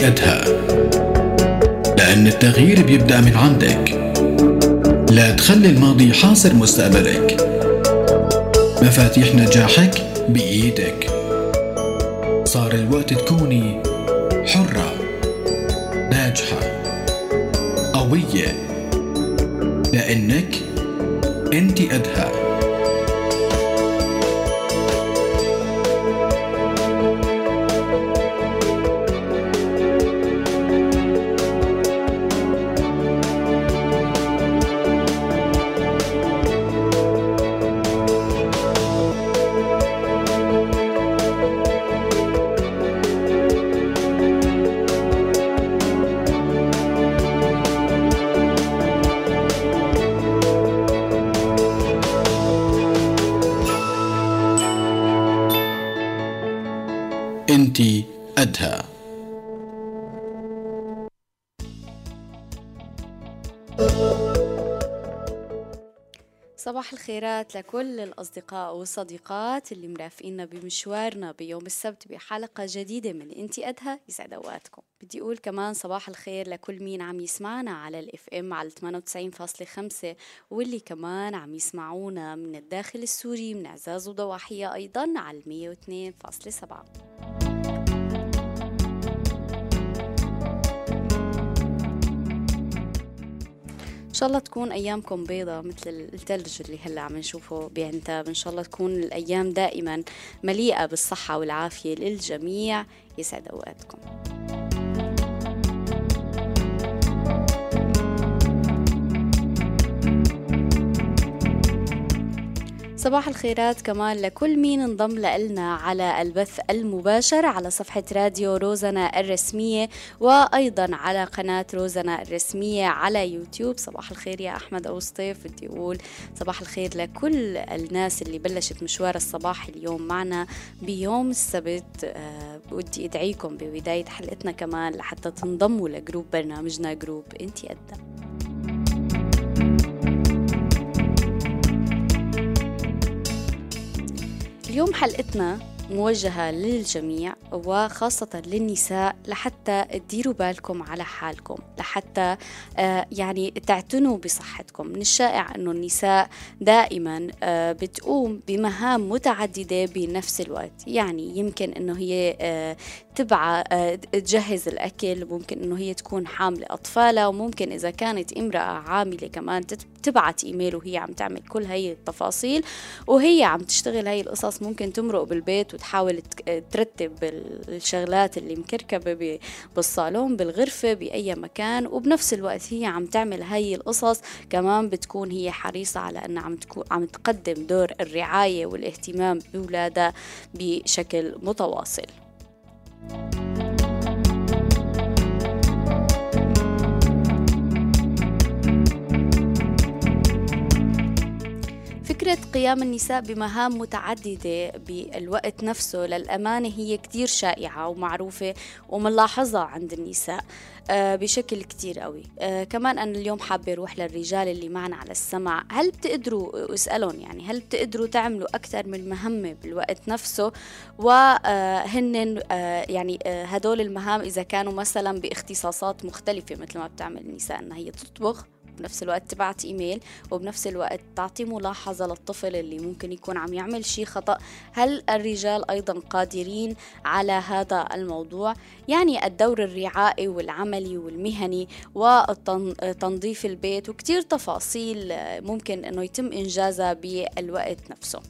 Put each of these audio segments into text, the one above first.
قدها لأن التغيير بيبدأ من عندك. لا تخلي الماضي حاصر مستقبلك. مفاتيح نجاحك بإيدك. صار الوقت تكوني حرة ناجحة قوية. لأنك انت قدها الخيرات لكل الأصدقاء والصديقات اللي مرافقينا بمشوارنا بيوم السبت بحلقة جديدة من إنتي قدها يسعد أوقاتكم. بدي أقول كمان صباح الخير لكل مين عم يسمعنا على الإف إم على 98.5 واللي كمان عم يسمعونا من الداخل السوري من عزاز وضواحية أيضا على 102.7 إن شاء الله تكون أيامكم بيضة مثل الثلج اللي هلأ عم نشوفه بعنتاب إن شاء الله تكون الأيام دائما مليئة بالصحة والعافية للجميع. يسعد أوقاتكم. صباح الخيرات كمان لكل مين انضم لنا على البث المباشر على صفحة راديو روزنا الرسمية وأيضا على قناة روزنا الرسمية على يوتيوب. صباح الخير يا أحمد أو سطيف بدي أقول صباح الخير لكل الناس اللي بلشت مشوار الصباح اليوم معنا بيوم السبت. أه بدي أدعيكم ببداية حلقتنا كمان لحتى تنضموا ل group برنامجنا group انتي قدها اليوم حلقتنا موجهة للجميع وخاصة للنساء لحتى تديروا بالكم على حالكم لحتى آه يعني تعتنوا بصحتكم. من الشائع أنه النساء دائما آه بتقوم بمهام متعددة بنفس الوقت. يعني يمكن أنه هي آه تبع تجهز الأكل ممكن أنه هي تكون حاملة أطفالها وممكن إذا كانت امرأة عاملة كمان تبعت إيميل وهي عم تعمل كل هي التفاصيل وهي عم تشتغل هي القصص ممكن تمرق بالبيت وتحاول ترتب الشغلات اللي مكركبة بالصالون بالغرفة بأي مكان وبنفس الوقت هي عم تعمل هاي القصص كمان بتكون هي حريصة على أنها عم, تكون عم تقدم دور الرعاية والاهتمام بولادها بشكل متواصل. فكرة قيام النساء بمهام متعددة بالوقت نفسه للأمانة هي كتير شائعة ومعروفة ومنلاحظها عند النساء بشكل كتير قوي. كمان أنا اليوم حابة أروح للرجال اللي معنا على السمع هل بتقدروا أسألهم يعني هل بتقدروا تعملوا أكثر من مهمة بالوقت نفسه؟ وهن يعني هدول المهام إذا كانوا مثلا باختصاصات مختلفة مثل ما بتعمل النساء أنها هي تطبخ بنفس الوقت تبعت إيميل وبنفس الوقت تعطي ملاحظة للطفل اللي ممكن يكون عم يعمل شيء خطأ. هل الرجال أيضا قادرين على هذا الموضوع؟ يعني الدور الرعائي والعملي والمهني وتنظيف البيت وكتير تفاصيل ممكن أنه يتم إنجازها بالوقت نفسه.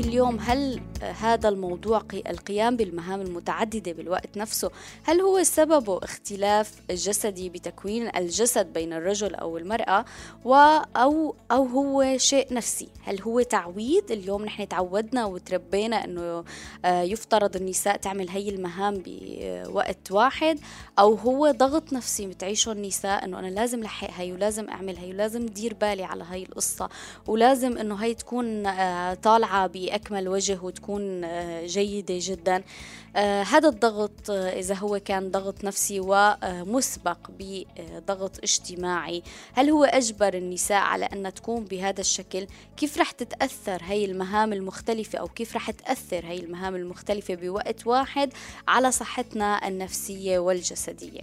اليوم هل هذا الموضوع القيام بالمهام المتعددة بالوقت نفسه هل هو سببه اختلاف جسدي بتكوين الجسد بين الرجل أو المرأة؟ و أو, أو هو شيء نفسي؟ هل هو تعويد اليوم نحن تعودنا وتربينا أنه يفترض النساء تعمل هي المهام بوقت واحد أو هو ضغط نفسي بتعيشه النساء أنه أنا لازم لحق هي ولازم أعمل هي ولازم دير بالي على هي القصة ولازم أنه هي تكون طالعة بأكمل وجه وتكون تكون جيدة جدا. هذا الضغط إذا هو كان ضغط نفسي ومسبق بضغط اجتماعي هل هو أجبر النساء على أن تكون بهذا الشكل؟ كيف رح تتأثر هي المهام المختلفة أو كيف رح تأثر هي المهام المختلفة بوقت واحد على صحتنا النفسية والجسدية؟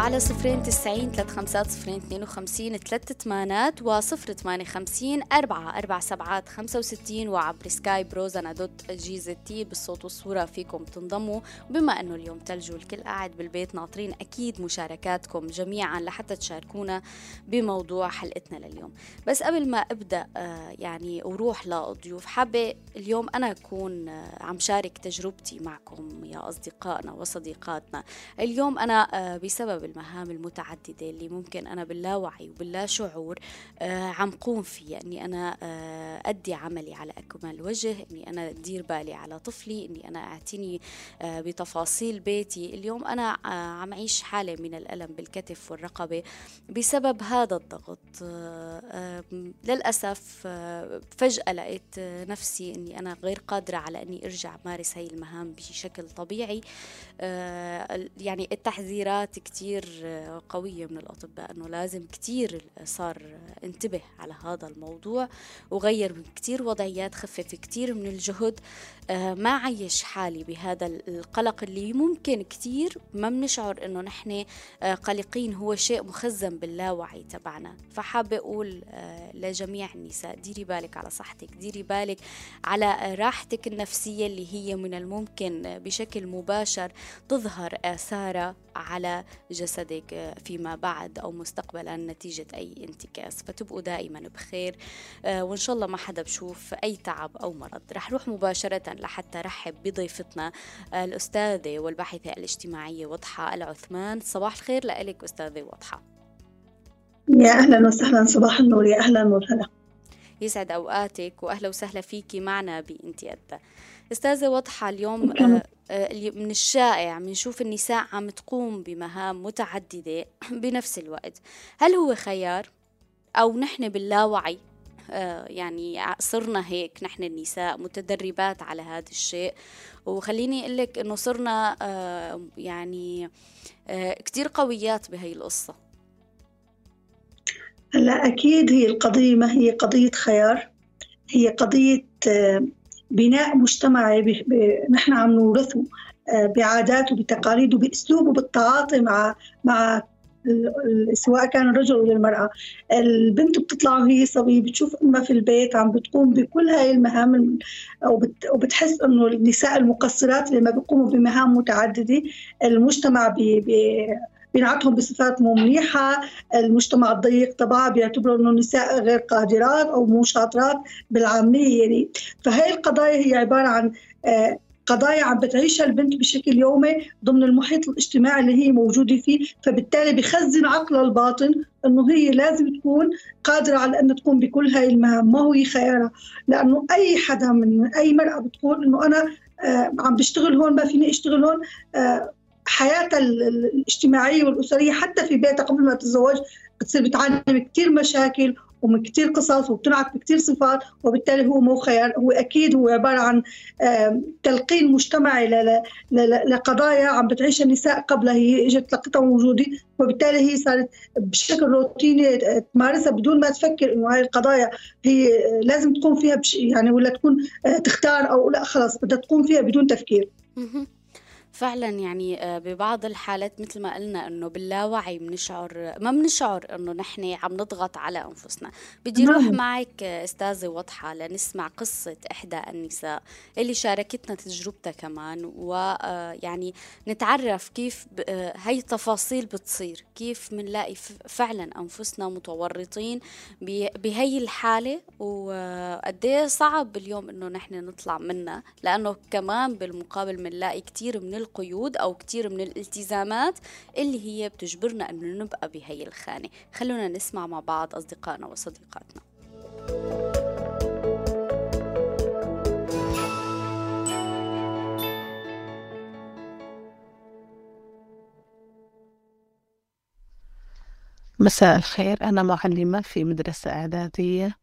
على صفرين تسعين ثلاث خمسات صفرين اثنين وخمسين ثلاث ثمانات وصفر ثمانية خمسين أربعة أربع سبعات خمسة وستين وعبر Skype روزنا dot GT بالصوت والصورة فيكم تنضموا. بما أنه اليوم تلج والكل قاعد بالبيت ناطرين أكيد مشاركاتكم جميعا لحتى تشاركونا بموضوع حلقتنا لليوم. بس قبل ما أبدأ آه، يعني وروح للضيوف حابة اليوم أنا أكون آه، عم شارك تجربتي معكم يا أصدقائنا وصديقاتنا. اليوم أنا آه، بسبب المهام المتعددة اللي ممكن أنا باللاوعي وباللا شعور آه عم قوم فيها. أني أنا آه أدي عملي على أكمل وجه أني أنا أدير بالي على طفلي أني أنا أعتني آه بتفاصيل بيتي. اليوم أنا عم أعيش حالة من الألم بالكتف والرقبة بسبب هذا الضغط. للأسف فجأة لقيت نفسي أني أنا غير قادرة على أني أرجع مارس هاي المهام بشكل طبيعي. يعني التحذيرات كتير كتير قوية من الأطباء أنه لازم كتير صار انتبه على هذا الموضوع وغير من كتير وضعيات خفف كتير من الجهد. ما عيش حالي بهذا القلق اللي ممكن كتير ما بنشعر إنه نحن آه، قلقين. هو شيء مخزن باللاوعي تبعنا. فحابة أقول آه، لجميع النساء ديري بالك على صحتك ديري بالك على راحتك النفسية اللي هي من الممكن بشكل مباشر تظهر آثارها على جسدك فيما بعد أو مستقبلا نتيجة أي انتكاس. فتبقوا دائما بخير. وإن شاء الله ما حدا بشوف أي تعب أو مرض. رح روح مباشرة لحتى رحب بضيفتنا الأستاذة والباحثة الاجتماعية وضحى العثمان. صباح الخير لك أستاذة وضحى. يا أهلا وسهلا صباح النور. يا أهلا وسهلا. يسعد أوقاتك وأهلا وسهلا فيكي معنا بإنتي أدى. أستاذة اليوم آه، آه، من الشائع بنشوف النساء عم تقوم بمهام متعددة بنفس الوقت. هل هو خيار أو نحن باللاوعي؟ آه، يعني صرنا هيك نحن النساء متدربات على هذا الشيء. وخليني أقول لك إنه صرنا آه، يعني آه، كتير قويات بهي القصة. هلا أكيد هي القضية ما هي قضية خيار هي قضية بناء مجتمعي نحن عم نورثه بعادات وبتقاليد وبأسلوب وبالتعاطي مع مع سواء كان الرجل ولا المرأة. البنت بتطلع وهي صبية بتشوف أمها في البيت عم بتقوم بكل هاي المهام وبتحس أنه النساء المقصرات اللي ما بيقوموا بمهام متعددة. المجتمع بي بي بينعتهم بصفات مو منيحة. المجتمع الضيق تبعها بيعتبروا أنه النساء غير قادرات أو مو شاطرات بالعامية يعني. فهي القضايا هي عبارة عن آه، قضايا عم بتعيشها البنت بشكل يومي ضمن المحيط الاجتماعي اللي هي موجودة فيه فبالتالي بخزن عقلها الباطن إنه هي لازم تكون قادرة على ان تقوم بكل هاي المهام. ما هو خيارها؟ لأنه أي حدا من أي مرأة بتقول إنه أنا آه عم بشتغل هون ما فيني أشتغل هون آه حياتها الاجتماعية والأسرية حتى في بيتها قبل ما تتزوج بتصير بتعاني من كثير مشاكل ومن كثير قصص وبتنعت بكثير صفات وبالتالي هو مو خيار هو أكيد هو عبارة عن تلقين مجتمعي لقضايا عم بتعيشها النساء قبلها هي إجت لقيتها موجودة وبالتالي هي صارت بشكل روتيني تمارسها بدون ما تفكر إنه هاي القضايا هي لازم تقوم فيها بش يعني ولا تكون آه، تختار أو لا خلص بدها تقوم فيها بدون تفكير. فعلا يعني آه، ببعض الحالات مثل ما قلنا إنه باللاوعي بنشعر ما بنشعر إنه نحن عم نضغط على أنفسنا. بدي أروح نعم. معك آه، أستاذة وضحى لنسمع قصة إحدى النساء اللي شاركتنا تجربتها كمان ويعني آه، نتعرف كيف هي التفاصيل بتصير. كيف بنلاقي فعلا أنفسنا متورطين بهي الحالة وقد إيه صعب اليوم إنه نحن نطلع منها. لأنه كمان بالمقابل بنلاقي كثير من القيود أو كتير من الالتزامات اللي هي بتجبرنا أنه نبقى بهي الخانة. خلونا نسمع مع بعض أصدقائنا وصديقاتنا. مساء الخير. أنا معلمة في مدرسة إعدادية.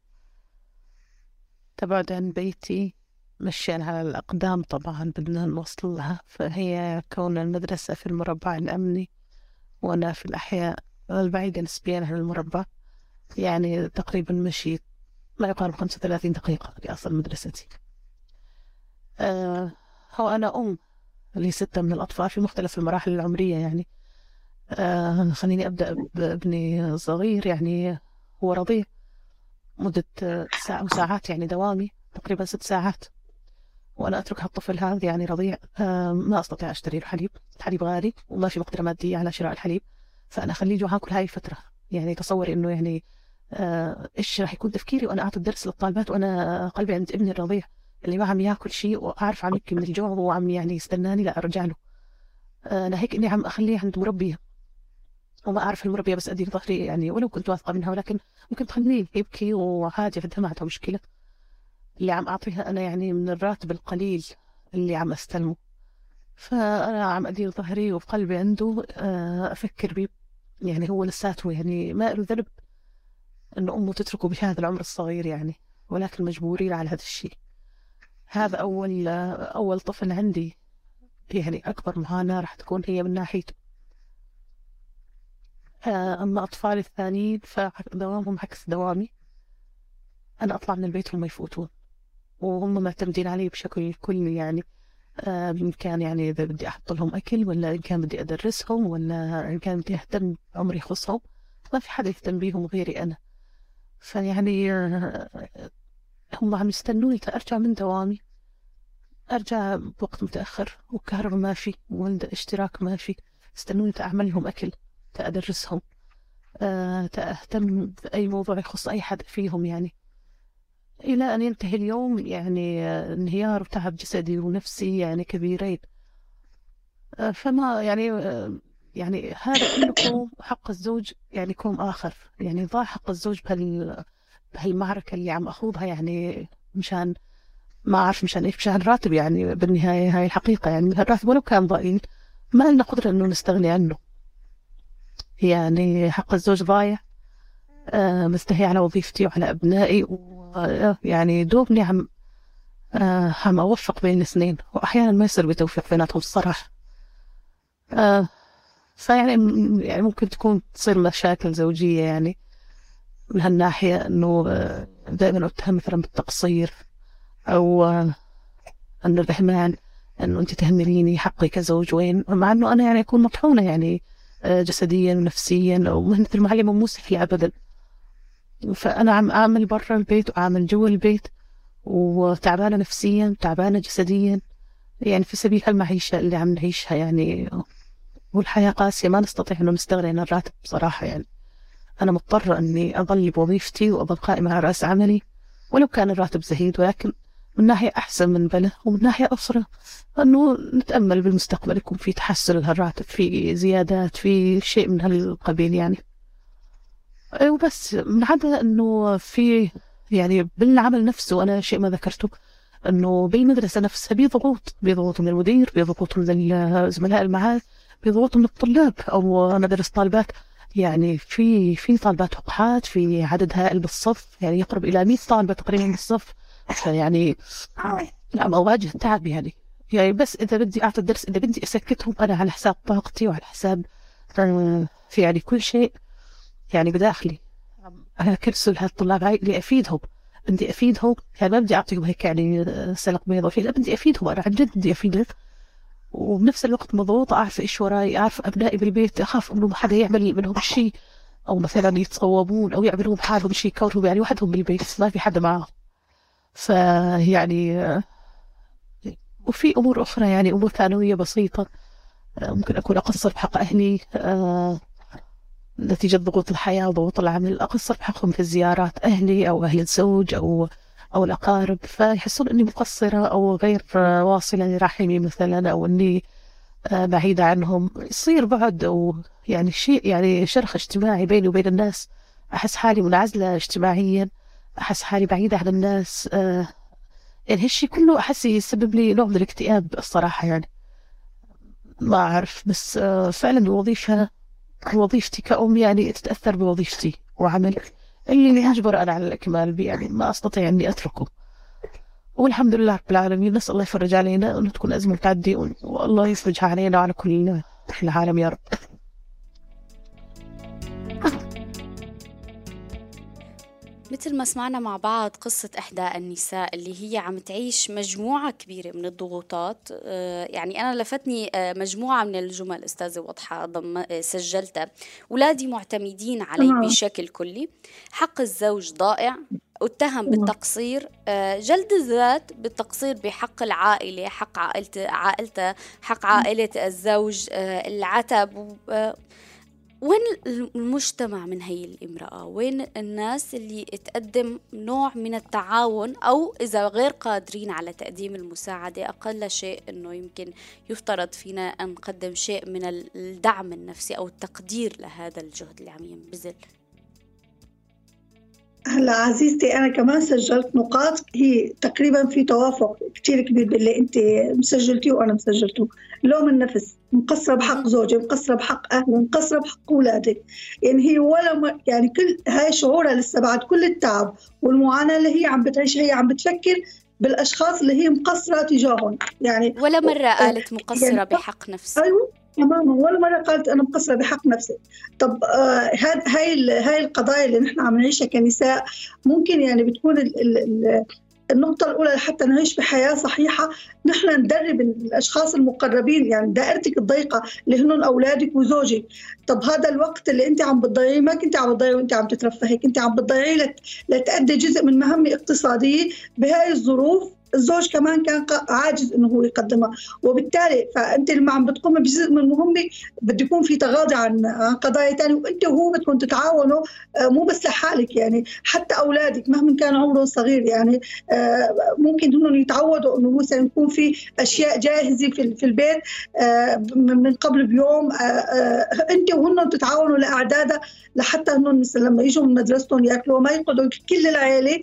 تبعد عن بيتي. مشيا على الأقدام طبعا بدنا نوصل لها. فهي كون المدرسة في المربع الأمني وأنا في الأحياء البعيدة نسبيا عن المربع يعني تقريبا مشيت ما يقارب خمسة وثلاثين دقيقة لأصل مدرستي آه هو أنا أم لستة من الأطفال في مختلف المراحل العمرية يعني. آه خليني أبدأ بابني صغير يعني هو رضيع مدة ساعة وساعات يعني دوامي تقريبا ست ساعات. وأنا أترك هالطفل هذا يعني رضيع. آه ما أستطيع أشتري له حليب. الحليب غالي وما في مقدرة مادية على شراء الحليب. فأنا أخليه جوعان كل هاي الفترة. يعني تصوري إنه يعني آه إيش راح يكون تفكيري وأنا أعطي الدرس للطالبات وأنا قلبي عند ابني الرضيع اللي ما عم ياكل شيء وأعرف عم يبكي من الجوع وهو عم يعني يستناني لا أرجع له. آه، أنا هيك إني عم أخليه عند مربية. وما أعرف المربية بس أدير ظهري يعني ولو كنت واثقة منها ولكن ممكن تخليه يبكي وعادي في ما مشكلة. اللي عم أعطيها أنا يعني من الراتب القليل اللي عم أستلمه. فأنا عم أدير ظهري وبقلبي عنده آه، أفكر بيه. يعني هو لساته يعني ما له ذنب إنه أمه تتركه بهذا العمر الصغير يعني ولكن مجبورين على هذا الشيء. هذا أول أول طفل عندي. يعني أكبر معاناة راح تكون هي من ناحيته. آه، أما أطفالي الثانيين فدوامهم عكس دوامي. أنا أطلع من البيت وهم يفوتون. وهم معتمدين علي بشكل كلي يعني آه، إن كان يعني إذا بدي أحط لهم أكل ولا إن كان بدي أدرسهم ولا إن كان بدي أهتم بعمر يخصهم ما في حدا يهتم بيهم غيري أنا. فيعني آه، هم عم يستنوني أرجع من دوامي أرجع بوقت متأخر وكهرباء ما في اشتراك ما في استنوني أعمل لهم أكل تأدرسهم أه تأهتم بأي موضوع يخص أي حد فيهم يعني. إلى أن ينتهي اليوم يعني آه، انهيار وتعب جسدي ونفسي يعني كبيرين. أه فما يعني أه يعني هذا كله حق الزوج يعني كوم آخر. يعني ضاع حق الزوج بهال بهالمعركة اللي عم أخوضها يعني مشان ما أعرف مشان إيش مشان راتب يعني بالنهاية هاي الحقيقة. يعني الراتب ولو كان ضئيل ما لنا قدرة إنه نستغني عنه. يعني حق الزوج ضايع. آه مستحي على وظيفتي وعلى أبنائي ويعني دوبني عم آه عم أوفق بين الاثنين وأحيانا ما يصير بتوفيق بيناتهم الصراحة. آه فيعني يعني ممكن تكون تصير مشاكل زوجية يعني من هالناحية إنه آه، دائما أتهم مثلا بالتقصير أو أن الرحمن أنه أنت تهمليني حقي كزوج وين؟ مع أنه أنا يعني أكون مطحونة يعني آه، جسديا ونفسيا المعلمة مو سهلة أبدا. فأنا عم أعمل برا البيت وأعمل جوا البيت وتعبانة نفسيا تعبانة جسديا. يعني في سبيل المعيشة اللي عم نعيشها يعني والحياة قاسية ما نستطيع أنه نستغني عن الراتب بصراحة. يعني أنا مضطرة أني أظل بوظيفتي وأظل قائمة على رأس عملي ولو كان الراتب زهيد ولكن من ناحية أحسن من بله ومن ناحية أخرى أنه نتأمل بالمستقبل يكون في تحسن لهالراتب في زيادات في شيء من هالقبيل. يعني وبس. من عدا أنه في يعني بالعمل نفسه أنا شيء ما ذكرته أنه بالمدرسة نفسها بضغوط بضغوط من المدير بضغوط من الزملاء المعاد بضغوط من الطلاب. أو أنا درس طالبات يعني في في طالبات وقحات في عدد هائل بالصف يعني يقرب إلى 100 طالبة تقريبا بالصف. فيعني نعم أواجه تعب يعني. يعني بس إذا بدي أعطي الدرس إذا بدي أسكتهم أنا على حساب طاقتي وعلى حساب في يعني كل شيء يعني بداخلي. أنا كرسل هالطلاب هاي اللي أفيدهم. بدي أفيدهم يعني ما بدي أعطيهم هيك يعني سلق بيض وفي لا بدي أفيدهم أنا عن جد بدي أفيدهم. وبنفس الوقت مضغوطة أعرف إيش وراي أعرف أبنائي بالبيت أخاف إنه حدا يعمل منهم شيء أو مثلا يتصوبون أو يعملوا بحالهم شيء كونهم يعني وحدهم بالبيت ما في حدا معهم فيعني وفي أمور أخرى يعني أمور ثانوية بسيطة ممكن أكون أقصر بحق أهلي آه، نتيجة ضغوط الحياة وضغوط العمل أقصر بحقهم في الزيارات أهلي أو أهل الزوج أو أو الأقارب فيحسون إني مقصرة أو غير واصلة لرحمي مثلا أو إني آه، بعيدة عنهم. يصير بعد أو يعني شيء يعني شرخ اجتماعي بيني وبين الناس. أحس حالي منعزلة اجتماعيا أحس حالي بعيدة عن الناس آه يعني هالشي كله أحس يسبب لي نوع من الاكتئاب الصراحة يعني. ما أعرف بس آه فعلا الوظيفة وظيفتي كأم يعني تتأثر بوظيفتي وعمل اللي يجبر أنا على الإكمال يعني ما أستطيع أني أتركه. والحمد لله رب العالمين نسأل الله يفرج علينا وأن تكون أزمة تعدي والله يفرجها علينا وعلى كل العالم يا رب. مثل ما سمعنا مع بعض قصة إحدى النساء اللي هي عم تعيش مجموعة كبيرة من الضغوطات. آه، يعني أنا لفتني آه، مجموعة من الجمل أستاذة واضحة ضم آه، سجلتها. أولادي معتمدين علي بشكل كلي. حق الزوج ضائع. اتهم بالتقصير. جلد الذات بالتقصير بحق العائلة حق عائلته عائلته حق عائلة الزوج العتب وين المجتمع من هي الامرأة؟ وين الناس اللي تقدم نوع من التعاون أو إذا غير قادرين على تقديم المساعدة أقل شيء أنه يمكن يفترض فينا أن نقدم شيء من الدعم النفسي أو التقدير لهذا الجهد اللي عم ينبذل. هلا عزيزتي أنا كمان سجلت نقاط هي تقريبا في توافق كثير كبير باللي أنت مسجلتيه وأنا مسجلته. لوم النفس مقصرة بحق زوجي مقصرة بحق أهلي مقصرة بحق اولادي يعني هي ولا م... يعني كل هاي شعورها لسه بعد كل التعب والمعاناة اللي هي عم بتعيشها هي عم بتفكر بالأشخاص اللي هي مقصرة تجاههم. يعني ولا مرة قالت مقصرة يعني بحق نفسها. أيوه. تماما ولا مره قالت أنا مقصرة بحق نفسي. طب آه هاي هاي القضايا اللي نحن عم نعيشها كنساء ممكن يعني بتكون ال ال النقطة الأولى لحتى نعيش بحياة صحيحة نحن ندرب الأشخاص المقربين يعني دائرتك الضيقة اللي هن أولادك وزوجك. طب هذا الوقت اللي أنت عم بتضيعيه ما كنت عم بتضيعيه وأنت عم تترفهي كنت عم بتضيعيه لتأدي جزء من مهمة اقتصادية. بهاي الظروف الزوج كمان كان عاجز إنه هو يقدمها. وبالتالي فأنت لما عم بتقومي بجزء من المهمه بده يكون في تغاضي عن قضايا ثانية وأنت وهو بدكم تتعاونوا آه، مو بس لحالك يعني حتى أولادك مهما كان عمرهم صغير يعني آه، ممكن انهم يتعودوا إنه مثلا يكون في أشياء جاهزة في البيت آه، من قبل بيوم أنت وهن تتعاونوا لاعدادها لحتى انهم لما يجوا من مدرستهم يأكلوا ما يقعدوا كل العائله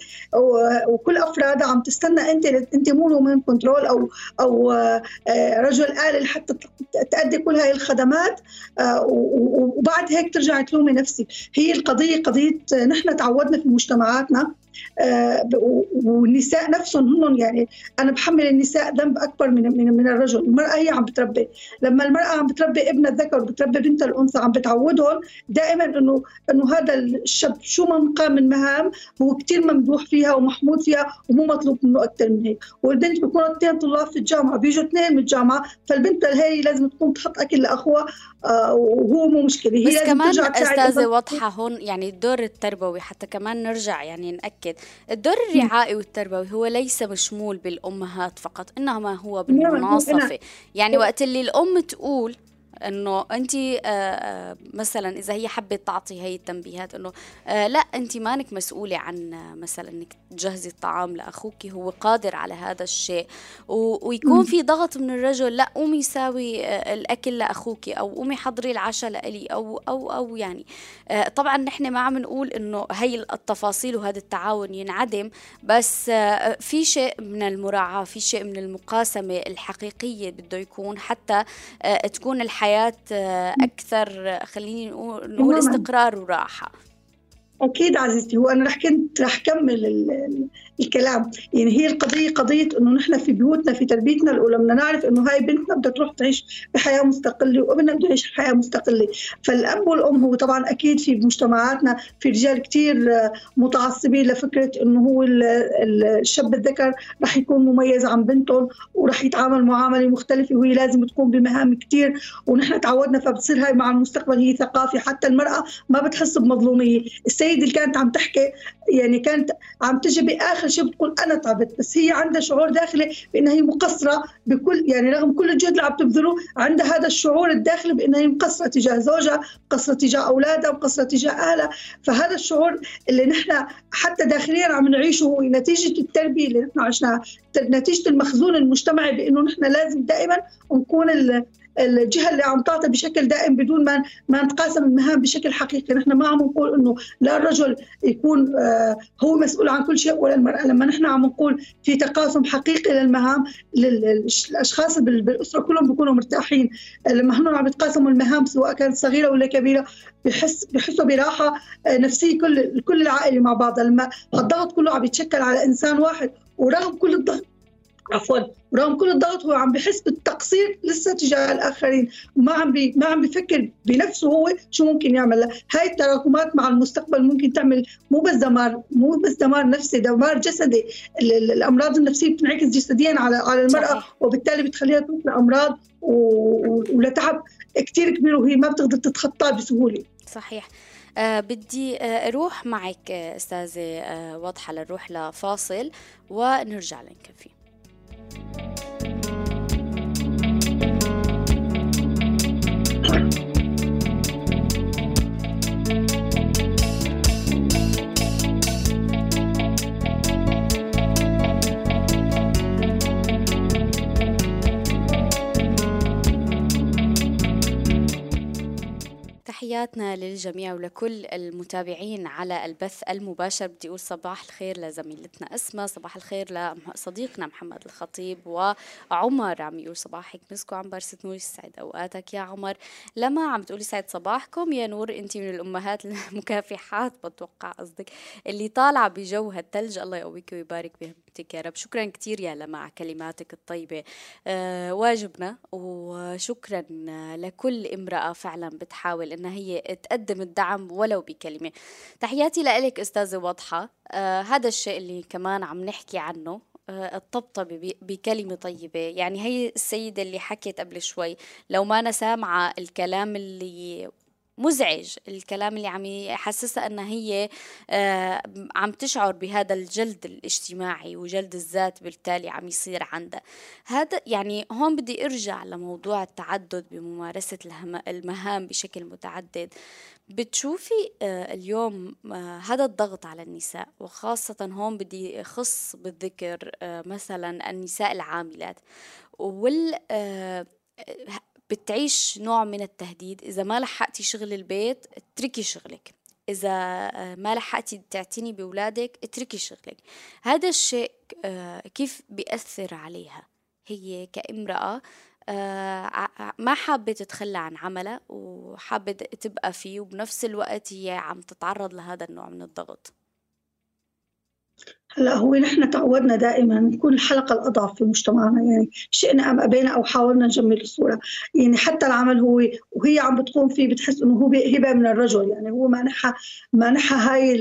وكل افرادها عم تستنى أنت أنت مو وومن كنترول أو أو آه، رجل آلي لحتى تأدي كل هاي الخدمات آه، وبعد هيك ترجعي تلومي نفسك هي القضية قضية نحن تعودنا في مجتمعاتنا والنساء نفسهم هم يعني أنا بحمل النساء ذنب أكبر من من من الرجل، المرأة هي عم بتربي، لما المرأة عم بتربي ابنها الذكر وبتربي بنتها الأنثى عم بتعودهم دائما انه إنه هذا الشاب شو ما قام من مهام هو كثير ممدوح فيها ومحمود فيها ومو مطلوب منه أكثر من هيك، والبنت بيكونوا اثنين طلاب في الجامعة. بيجوا اثنين من الجامعة فالبنت هي لازم تقوم تحط أكل لأخوها آه وهو مو مشكلة. هي بس كمان أستاذة واضحة هون يعني الدور التربوي حتى كمان نرجع يعني نأكد الدور الرعائي والتربوي هو ليس مشمول بالأمهات فقط إنما هو بالمناصفة. يعني وقت اللي الأم تقول إنه أنت آه، آه، مثلا إذا هي حبت تعطي هي التنبيهات إنه آه، لا أنت مانك مسؤولة عن مثلا إنك تجهزي الطعام لأخوك هو قادر على هذا الشيء. ويكون في ضغط من الرجل لا قومي ساوي الأكل لاخوك أو قومي حضري العشاء لإلي أو أو أو يعني. طبعا نحن ما عم نقول إنه هي التفاصيل وهذا التعاون ينعدم بس في شيء من المراعاة في شيء من المقاسمة الحقيقية بده يكون حتى تكون الحياة حياة آه، أكثر خليني نقول استقرار وراحة. أكيد عزيزتي هو أنا رح كنت رح كمل الكلام. يعني هي القضية قضية إنه نحن في بيوتنا في تربيتنا الأولى بدنا نعرف إنه هاي بنتنا بدها تروح تعيش بحياة مستقلة وابننا بده يعيش حياة مستقلة. فالأب والأم هو طبعا أكيد في مجتمعاتنا في رجال كثير متعصبين لفكرة إنه هو الشاب الذكر رح يكون مميز عن بنتهم ورح يتعامل معاملة مختلفة وهي لازم تقوم بمهام كثير ونحن تعودنا فبتصير هاي مع المستقبل هي ثقافة. حتى المرأة ما بتحس بمظلومية. السيدة اللي كانت عم تحكي يعني كانت عم تجي بآخر شيء بتقول أنا تعبت بس هي عندها شعور داخلي بإنها هي مقصرة بكل يعني رغم كل الجهد اللي عم تبذله عندها هذا الشعور الداخلي بإنها هي مقصرة تجاه زوجها مقصرة تجاه أولادها مقصرة تجاه أهلها. فهذا الشعور اللي نحن حتى داخليا عم نعيشه نتيجة التربية اللي نحن عشناها نتيجة المخزون المجتمعي بإنه نحن لازم دائما نكون الجهة اللي عم تعطي بشكل دائم بدون ما ما نتقاسم المهام بشكل حقيقي. نحن ما عم نقول إنه لا الرجل يكون آه، هو مسؤول عن كل شيء ولا المرأة. لما نحن عم نقول في تقاسم حقيقي للمهام الاشخاص بالأسرة كلهم بيكونوا مرتاحين. لما هن عم يتقاسموا المهام سواء كانت صغيرة ولا كبيرة بحس بحسوا براحة آه، نفسية كل كل العائلة مع بعضها لما الضغط كله عم يتشكل على إنسان واحد ورغم كل الضغط عفوا. ورغم كل الضغط هو عم بحس بالتقصير لسه تجاه الآخرين. وما عم بي ما عم بفكر بنفسه هو شو ممكن يعمل. هاي التراكمات مع المستقبل ممكن تعمل مو بس دمار مو بس دمار نفسي دمار جسدي. الأمراض النفسية بتنعكس جسديا على على المرأة. وبالتالي بتخليها توصل امراض ولتعب كثير كبير وهي ما بتقدر تتخطاه بسهولة. صحيح. أه بدي آه، أروح معك آه، أستاذة أه واضحة لنروح لفاصل ونرجع Bye. تحياتنا للجميع ولكل المتابعين على البث المباشر. بدي أقول صباح الخير لزميلتنا أسماء صباح الخير لصديقنا محمد الخطيب وعمر. عم يقول صباحك مسكو عم برست نور يسعد أوقاتك يا عمر. لما عم تقولي سعد صباحكم يا نور أنت من الأمهات المكافحات بتوقع قصدك اللي طالعة بجو هالتلج. الله يقويك ويبارك بهمتك يا رب. شكرا كثير يا لما على كلماتك الطيبة. أه واجبنا وشكرا لكل امرأة فعلا بتحاول إنها هي تقدم الدعم ولو بكلمة. تحياتي لك أستاذة واضحة. آه هذا الشيء اللي كمان عم نحكي عنه آه الطبطبة بكلمة طيبة. يعني هي السيدة اللي حكت قبل شوي لو ما أنا سامعة الكلام اللي مزعج الكلام اللي عم يحسسها إنها هي آه عم تشعر بهذا الجلد الاجتماعي وجلد الذات بالتالي عم يصير عندها. هذا يعني هون بدي أرجع لموضوع التعدد بممارسة المهام بشكل متعدد. بتشوفي آه اليوم آه هذا الضغط على النساء وخاصة هون بدي أخص بالذكر مثلا النساء العاملات وال بتعيش نوع من التهديد. إذا ما لحقتي شغل البيت اتركي شغلك. إذا آه، ما لحقتي تعتني بأولادك اتركي شغلك. هذا الشيء آه، كيف بيأثر عليها؟ هي كامرأة آه، ما حابة تتخلى عن عملها وحابة تبقى فيه وبنفس الوقت هي عم تتعرض لهذا النوع من الضغط. هلا هو نحن تعودنا دائما نكون الحلقة الأضعف في مجتمعنا يعني شئنا أم أبينا أو حاولنا نجمل الصورة. يعني حتى العمل هو وهي عم بتقوم فيه بتحس إنه هو هبه من الرجل يعني هو مانحها مانحها هاي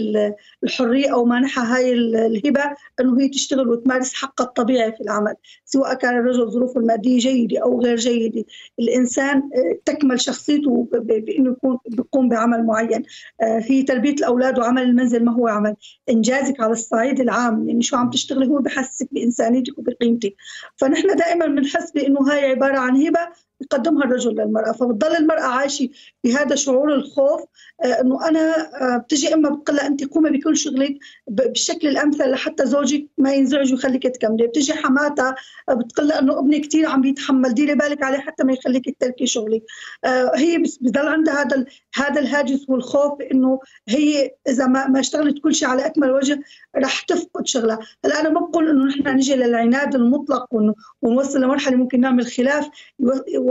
الحرية أو مانحها هاي الهبة إنه هي تشتغل وتمارس حقها الطبيعي في العمل. سواء كان الرجل ظروفه المادية جيدة أو غير جيدة. الإنسان آه، تكمل شخصيته بإنه يكون بيقوم بعمل معين. آه، في تربيه الأولاد وعمل المنزل ما هو عمل. إنجازك على الصعيد العام عام يعني شو عم تشتغلي هو بحسسك بإنسانيتك وبقيمتك. فنحن دائما بنحس بأنه هاي عبارة عن هبة يقدمها الرجل للمرأة. فبتضل المرأة عايشة بهذا شعور الخوف آه، إنه أنا آه، بتجي اما بتقول أنت قومي بكل شغلك بالشكل الأمثل لحتى زوجك ما ينزعج ويخليك تكملي. بتجي حماتها آه، بتقول إنه ابني كثير عم بيتحمل ديري بالك عليه حتى ما يخليك تتركي شغلك. هي بس بضل عندها هذا هذا الهاجس والخوف إنه هي إذا ما ما اشتغلت كل شيء على أكمل وجه رح تفقد شغلها. هلا أنا ما بقول إنه نحن نجي للعناد المطلق ونوصل لمرحلة ممكن نعمل خلاف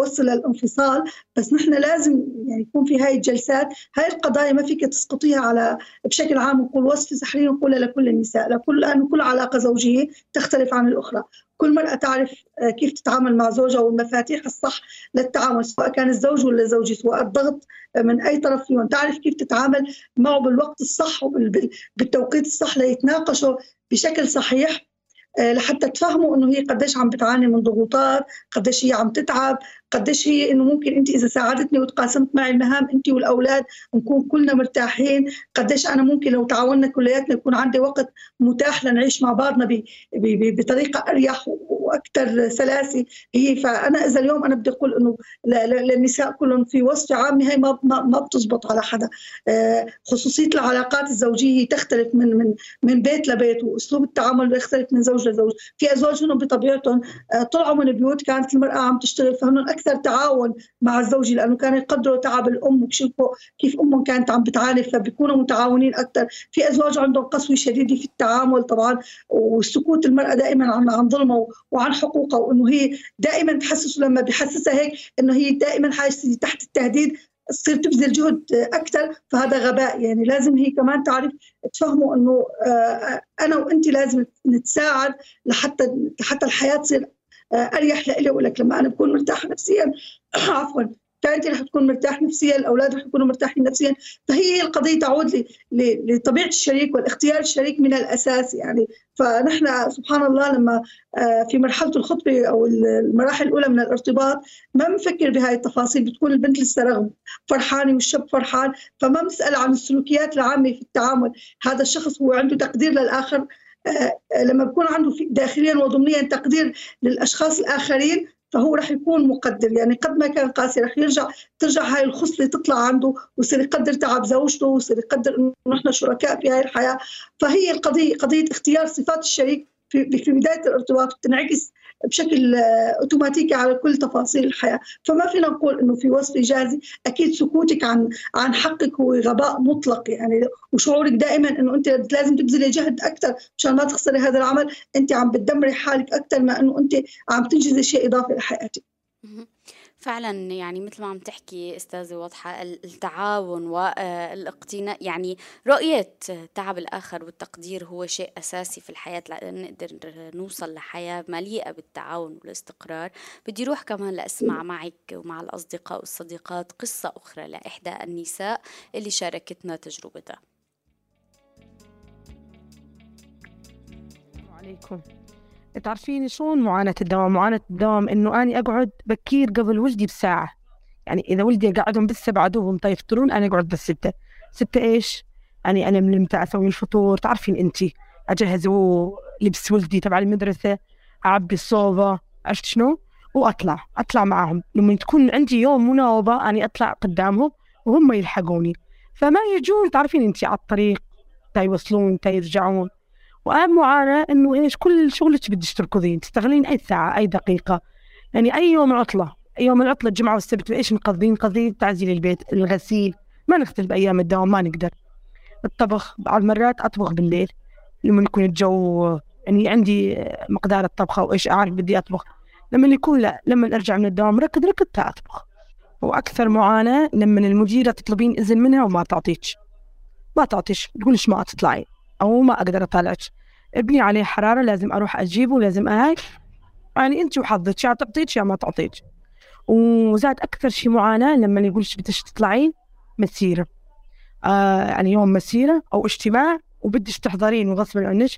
يوصل للانفصال بس نحن لازم يعني يكون في هاي الجلسات. هاي القضايا ما فيك تسقطيها على بشكل عام نقول وصف سحري نقولها لكل النساء. لكل لأنه كل علاقة زوجية تختلف عن الأخرى. كل مرأة تعرف آه، كيف تتعامل مع زوجها والمفاتيح الصح للتعامل سواء كان الزوج ولا الزوجة سواء الضغط من أي طرف فيهم تعرف كيف تتعامل معه بالوقت الصح وبالتوقيت الصح ليتناقشوا بشكل صحيح آه، لحتى تفهموا إنه هي قديش عم بتعاني من ضغوطات قديش هي عم تتعب قديش هي إنه ممكن انت إذا ساعدتني وتقاسمت معي المهام انت والأولاد نكون كلنا مرتاحين قديش أنا ممكن لو تعاوننا كلياتنا يكون عندي وقت متاح لنعيش مع بعضنا بطريقة أريح وأكثر سلاسة. هي فأنا إذا اليوم أنا بدي أقول إنه للنساء كلهم في وصفه عامه هي ما ما بتزبط على حدا. آه، خصوصية العلاقات الزوجية تختلف من من من بيت لبيت وأسلوب التعامل بيختلف من زوج لزوج. في أزواج هنا بطبيعتهم آه، طلعوا من بيوت كانت المرأة عم تشتغل فهن أكثر تعاون مع الزوج لأنه كانوا يقدروا تعب الأم. ويشوفوا كيف أمهم كانت عم بتعاني فبيكونوا متعاونين أكثر. في أزواج عندهم قسوة شديدة في التعامل طبعا والسكوت المرأة دائما عن عن ظلمها وعن حقوقها وإنه هي دائما تحسسه لما بحسسها هيك إنه هي دائما حاسه تحت التهديد تصير تبذل جهد أكثر. فهذا غباء. يعني لازم هي كمان تعرف تفهموا إنه آه، أنا وانت لازم نتساعد لحتى لحتى الحياة تصير آه، أريح لإلي ولك لما أنا بكون مرتاحه نفسيا عفوا فانت رح تكون مرتاح نفسيا الاولاد رح يكونوا مرتاحين نفسيا. فهي القضية تعود لطبيعة الشريك والاختيار الشريك من الأساس يعني. فنحن سبحان الله لما آه، في مرحلة الخطبة أو المراحل الأولى من الارتباط ما بنفكر بهاي التفاصيل بتكون البنت لسه رغم فرحانه والشاب فرحان فما بنسأل عن السلوكيات العامة في التعامل. هذا الشخص هو عنده تقدير للآخر آه، لما بكون عنده داخليا وضمنيا تقدير للأشخاص الآخرين فهو رح يكون مقدر. يعني قد ما كان قاسي رح يرجع ترجع هاي الخصلة تطلع عنده ويصير يقدر تعب زوجته ويصير يقدر إنه نحن شركاء في هاي الحياة. فهي القضية قضية اختيار صفات الشريك في في بداية الارتباط بتنعكس بشكل آه، أوتوماتيكي على كل تفاصيل الحياة، فما فينا نقول إنه في وصف إيجازي، أكيد سكوتك عن عن حقك هو غباء مطلق يعني. وشعورك دائما إنه أنت لازم تبذلي جهد أكثر مشان ما تخسري هذا العمل، أنت عم بتدمري حالك أكثر ما إنه أنت عم تنجزي شيء إضافي لحياتك. فعلا يعني مثل ما عم تحكي أستاذة واضحة التعاون والاقتناء يعني رؤية تعب الآخر والتقدير هو شيء أساسي في الحياة لأن نقدر نوصل لحياة مليئة بالتعاون والاستقرار. بدي روح كمان لأسمع معك ومع الأصدقاء والصديقات قصة أخرى لإحدى النساء اللي شاركتنا تجربتها. عليكم. تعرفين شلون معاناة الدوام؟ معاناة الدوام إنه أنا أقعد بكير قبل ولدي بساعة. يعني إذا ولدي أقعدهم بالسبعة دوبهم يفطرون أنا أقعد بالستة ستة. إيش؟ يعني أنا من متى أسوي الفطور. تعرفين أنت؟ أجهز لبس ولدي تبع المدرسة أعبي الصوبة عرفت شنو؟ وأطلع. أطلع معهم. لما تكون عندي يوم مناوبة أنا أطلع قدامهم وهم يلحقوني. فما يجون تعرفين أنت على الطريق تا يوصلون تا يرجعون. واهم معاناة إنه إيش كل شغلك بدك تركضين تستغلين أي ساعة أي دقيقة يعني أي يوم عطلة يوم العطله الجمعة والسبت إيش نقضي نقضي تعزيل البيت الغسيل ما نختلف بأيام الدوام ما نقدر. الطبخ بعض المرات أطبخ بالليل لما يكون الجو يعني عندي مقدار الطبخة وإيش أعرف بدي أطبخ. لما يكون لا لما أرجع من الدوام ركض ركض أطبخ. وأكثر معاناة لما المديرة تطلبين اذن منها وما تعطيك ما تعطيش تقولش ما تطلعي أو ما أقدر أطالعك. ابني عليه حرارة لازم أروح أجيبه لازم هاي يعني أنت وحظك يا تعطيك يا ما تعطيك. وزاد أكثر شيء معاناة لما يقولش بدك تطلعين مسيرة. آه يعني يوم مسيرة أو اجتماع وبدك تحضرين وغصبا عنك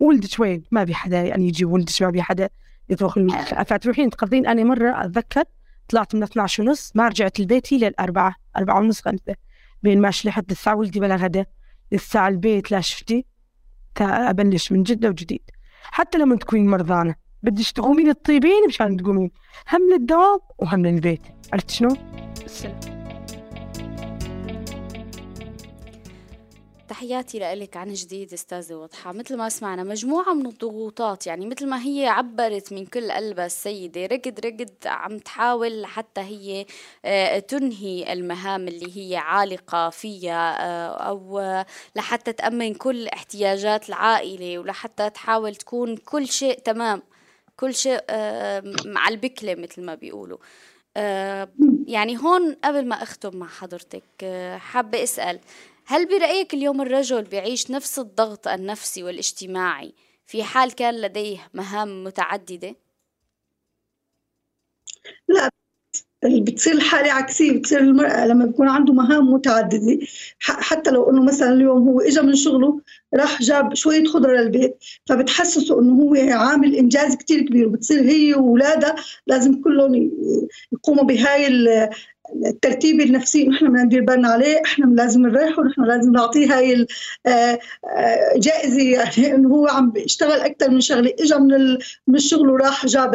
ولدك وين؟ ما في حدا يعني يجي ولدك ما في حدا يطبخ فتروحين تقضين أنا مرة أتذكر طلعت من 12 ونص ما رجعت البيت إلى الأربعة أربعة ونص خمسة بين ما شلحت للساعة ولدي بلا غدا. لسه البيت لا شفتي؟ أبلش من جدة وجديد. حتى لما تكونين مرضانة بدك تقومين تطيبين مشان تقومين. هم للدوام وهم للبيت. عرفت شنو؟ السلام. تحياتي لك عن جديد أستاذة وضحى. مثل ما سمعنا مجموعة من الضغوطات يعني مثل ما هي عبرت من كل قلبها السيدة رقد رقد عم تحاول حتى هي آه، تنهي المهام اللي هي عالقة فيها آه، أو لحتى تأمن كل احتياجات العائلة ولحتى تحاول تكون كل شيء تمام كل شيء مع البكلة مثل ما بيقولوا. يعني هون قبل ما أختم مع حضرتك آه، حابة أسأل هل برأيك اليوم الرجل بيعيش نفس الضغط النفسي والاجتماعي في حال كان لديه مهام متعددة؟ لا بتصير الحالة عكسية بتصير المرأة لما بيكون عنده مهام متعددة حتى لو إنه مثلا اليوم هو اجى من شغله راح جاب شوية خضرة للبيت فبتحسسه إنه هو عامل إنجاز كتير كبير وبتصير هي واولادها لازم كلهم يقوموا بهاي الترتيب النفسي نحن بدنا ندير بالنا عليه إحنا لازم نريحه ونحن لازم نعطيه هاي الجائزه يعني إنه هو عم بيشتغل أكثر من شغلة. اجى من من الشغل وراح جاب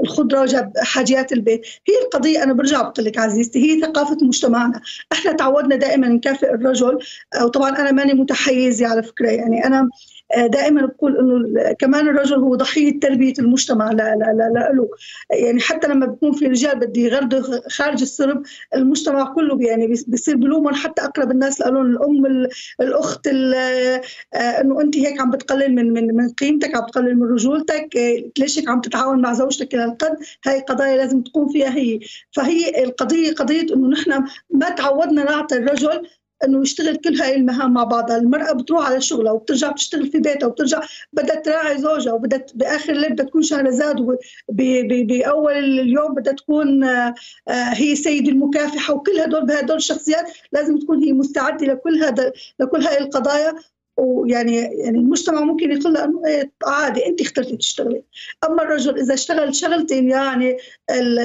الخضرة وجاب حاجيات البيت. هي القضية أنا برجع بقول لك عزيزتي هي ثقافة مجتمعنا. إحنا تعودنا دائما نكافئ الرجل. وطبعا أنا ماني متحيزه على فكرة. يعني أنا آه، دائما بقول إنه كمان الرجل هو ضحية تربية المجتمع لا لا لا, لا له. يعني حتى لما بيكون في رجال بده يغردوا خارج السرب المجتمع كله يعني بيصير بلومهم. حتى أقرب الناس لهم الأم الأخت آه، إنه أنت هيك عم بتقلل من من من قيمتك عم بتقلل من رجولتك. آه، ليش هيك عم تتعاون مع زوجتك لهالقد هاي قضايا لازم تقوم فيها هي. فهي القضية قضية إنه نحن ما تعودنا نعطي الرجل إنه يشتغل كل هاي المهام مع بعضها. المرأة بتروح على شغلها وبترجع بتشتغل في بيتها وبترجع بدها تراعي زوجها وبدها بآخر الليل بدها تكون شهرزاد بأول اليوم بدها تكون آه، هي سيد المكافحة وكل هدول بهدول الشخصيات لازم تكون هي مستعدة لكل هذا لكل هاي القضايا ويعني يعني المجتمع ممكن يقول له إنه إيه عادي انت اخترتي تشتغلي. أما الرجل إذا اشتغل شغلتين يعني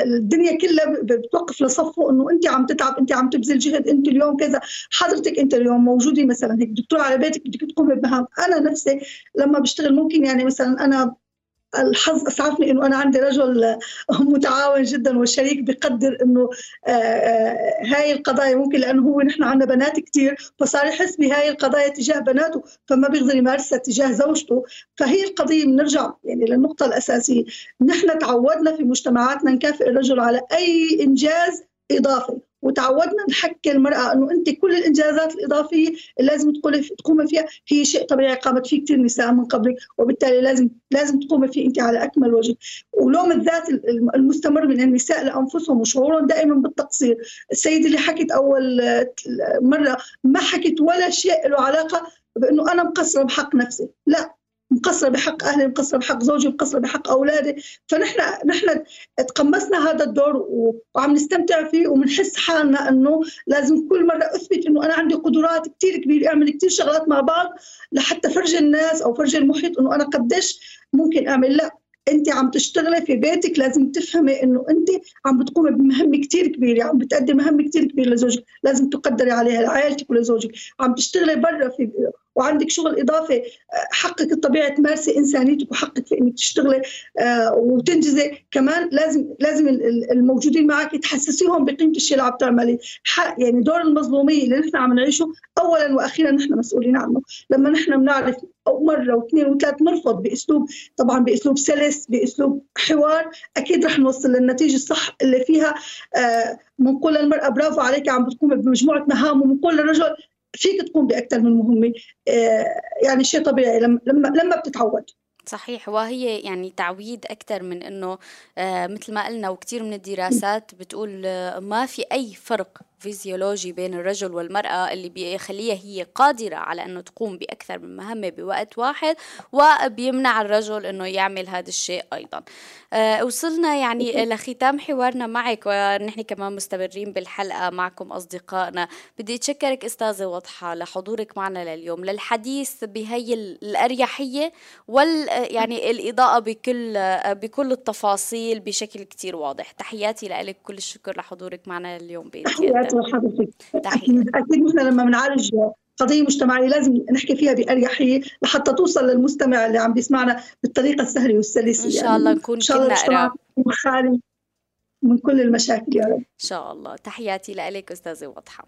الدنيا كلها بتوقف لصفه إنه انت عم تتعب انت عم تبذل جهد انت اليوم كذا. حضرتك أنت اليوم موجودة مثلا هيك دكتور على بيتك بدك تقومي بمهام. أنا نفسي لما بشتغل ممكن يعني مثلا أنا الحظ اسعفني إنه أنا عندي رجل متعاون جدا وشريك بقدر إنه آه، آه، هاي القضايا ممكن لأنه هو نحن عندنا بنات كثير فصار يحس بهاي القضايا تجاه بناته فما بيقدر يمارسها تجاه زوجته. فهي القضية بنرجع يعني للنقطة الأساسية. نحن تعودنا في مجتمعاتنا نكافئ الرجل على أي إنجاز إضافي. وتعودنا نحكي المرأة أنه أنت كل الإنجازات الإضافية اللي لازم تقومي فيها هي شيء طبيعي قامت فيه كثير نساء من قبلك وبالتالي لازم لازم تقومي فيه أنت على أكمل وجه. ولوم الذات المستمر من النساء لأنفسهم وشعورهم دائما بالتقصير. السيدة اللي حكت أول مرة ما حكت ولا شيء له علاقة بأنه أنا مقصرة بحق نفسي. لا. مقصرة بحق أهلي مقصرة بحق زوجي مقصرة بحق أولادي. فنحن نحن تقمصنا هذا الدور وعم نستمتع فيه وبنحس حالنا إنه لازم كل مرة أثبت إنه أنا عندي قدرات كثير كبيرة أعمل كثير شغلات مع بعض لحتى فرجي الناس أو فرجي المحيط إنه أنا قديش ممكن أعمل. لا أنت عم تشتغلي في بيتك لازم تفهمي إنه أنت عم بتقومي بمهمه كثير كبيرة عم بتأدي مهمه كثير كبيرة لزوجك لازم تقدري عليها لعائلتك ولزوجك. عم تشتغلي برا في وعندك شغل إضافي آه، حقك الطبيعي تمارسي إنسانيتك وحقك في إنك تشتغلي آه، وتنجزي. كمان لازم لازم الموجودين معك تحسسيهم بقيمة الشيء اللي عم تعملي يعني دور المظلومية اللي نحن عم نعيشه اولا وأخيرا نحن مسؤولين عنه. لما نحن بنعرف أو مرة واثنين وثلاث نرفض بأسلوب طبعا بأسلوب سلس بأسلوب حوار أكيد رح نوصل للنتيجة الصح اللي فيها. آه بنقول للمرأة برافو عليك عم بتقوم بمجموعة مهام وبنقول للرجل فيك تقوم بأكثر من مهمة آه، يعني شيء طبيعي لما لما بتتعود. صحيح وهي يعني تعويد أكثر من أنه آه مثل ما قلنا وكثير من الدراسات بتقول آه ما في أي فرق فيزيولوجي بين الرجل والمرأة اللي بيخليها هي قادرة على أنه تقوم بأكثر من مهمة بوقت واحد وبيمنع الرجل أنه يعمل هذا الشيء أيضا. أه وصلنا يعني لختام حوارنا معك ونحن كمان مستمرين بالحلقة معكم أصدقائنا. بدي أتشكرك أستاذة وضحى لحضورك معنا لليوم للحديث بهي الأريحية وال يعني الإضاءة بكل بكل التفاصيل بشكل كتير واضح. تحياتي لك كل الشكر لحضورك معنا اليوم بإذن حضرتك أكيد أكيد نحن لما بنعالج قضية مجتمعية لازم نحكي فيها بأريحية لحتى توصل للمستمع اللي عم بيسمعنا بالطريقة السهلة والسلسة. إن شاء يعني. الله نكون كلنا قراب. خالي من كل المشاكل يا رب. إن شاء الله. تحياتي لك أستاذة وضحى.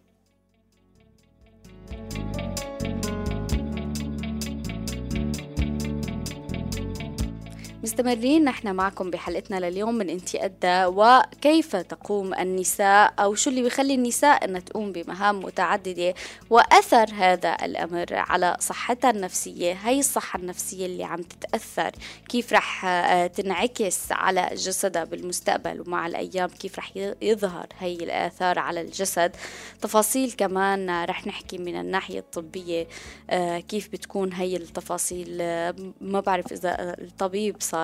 مستمرين نحن معكم بحلقتنا لليوم من انت أدى وكيف تقوم النساء أو شو اللي بيخلي النساء أنها تقوم بمهام متعددة وأثر هذا الأمر على صحتها النفسية؟ هي الصحة النفسية اللي عم تتأثر كيف رح آه، تنعكس على جسدها بالمستقبل ومع الأيام؟ كيف رح يظهر هي الآثار على الجسد؟ تفاصيل كمان رح نحكي من الناحية الطبية آه، كيف بتكون هي التفاصيل؟ آه، ما بعرف إذا الطبيب صار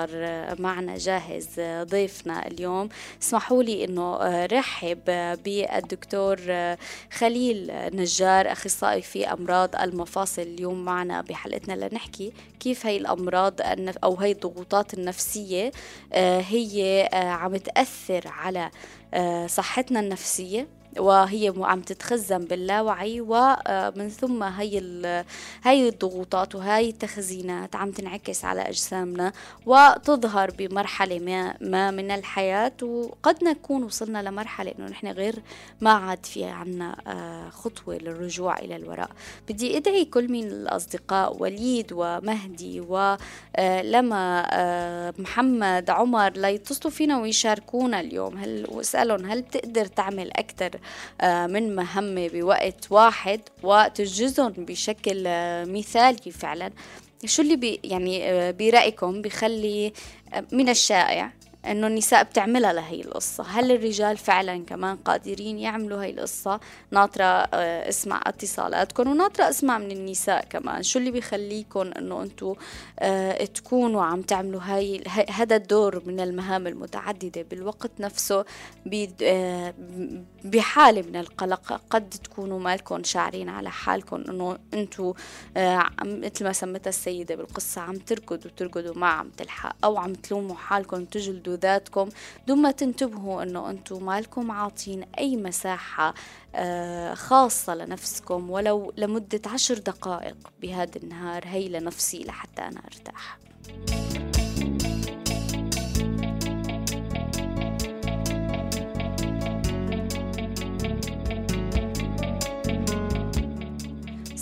معنا جاهز ضيفنا اليوم. اسمحوا لي إنه رحب بالدكتور خليل نجار أخصائي في أمراض المفاصل. اليوم معنا بحلقتنا لنحكي كيف هي الأمراض أو هي الضغوطات النفسية هي عم تأثر على آه، صحتنا النفسية. وهي عم تتخزن باللاوعي ومن ثم هي هي الضغوطات وهي التخزينات عم تنعكس على أجسامنا وتظهر بمرحلة ما, ما من الحياة وقد نكون وصلنا لمرحلة إنه نحن غير ما عاد في عنا آه، خطوة للرجوع إلى الوراء. بدي أدعي كل من الأصدقاء وليد ومهدي ولما آه، محمد عمر ليتصلوا فينا ويشاركونا اليوم. هل واسألهم هل بتقدر تعمل أكثر آه، من مهمة بوقت واحد وتنجزهم بشكل آه، مثالي فعلا. شو اللي بي يعني آه، برأيكم بخلي من الشائع؟ إنه النساء بتعملها لهي القصة. هل الرجال فعلا كمان قادرين يعملوا هي القصة؟ ناطرة آه، اسمع اتصالاتكم وناطرة اسمع من النساء كمان. شو اللي بيخليكم إنه انتو آه، تكونوا عم تعملوا هاي هذا الدور من المهام المتعددة بالوقت نفسه آه، بحالة من القلق؟ قد تكونوا مالكم شاعرين على حالكم إنه انتو مثل ما سمتها السيدة بالقصة عم تركضوا تركضوا ما عم تلحق أو عم تلوموا حالكم تجلدوا تحددوا ذاتكم دون تنتبهوا إنه أنتم مالكم عاطين أي مساحة آه، خاصة لنفسكم ولو لمدة عشر دقائق بهذا النهار هي لنفسي لحتى أنا أرتاح.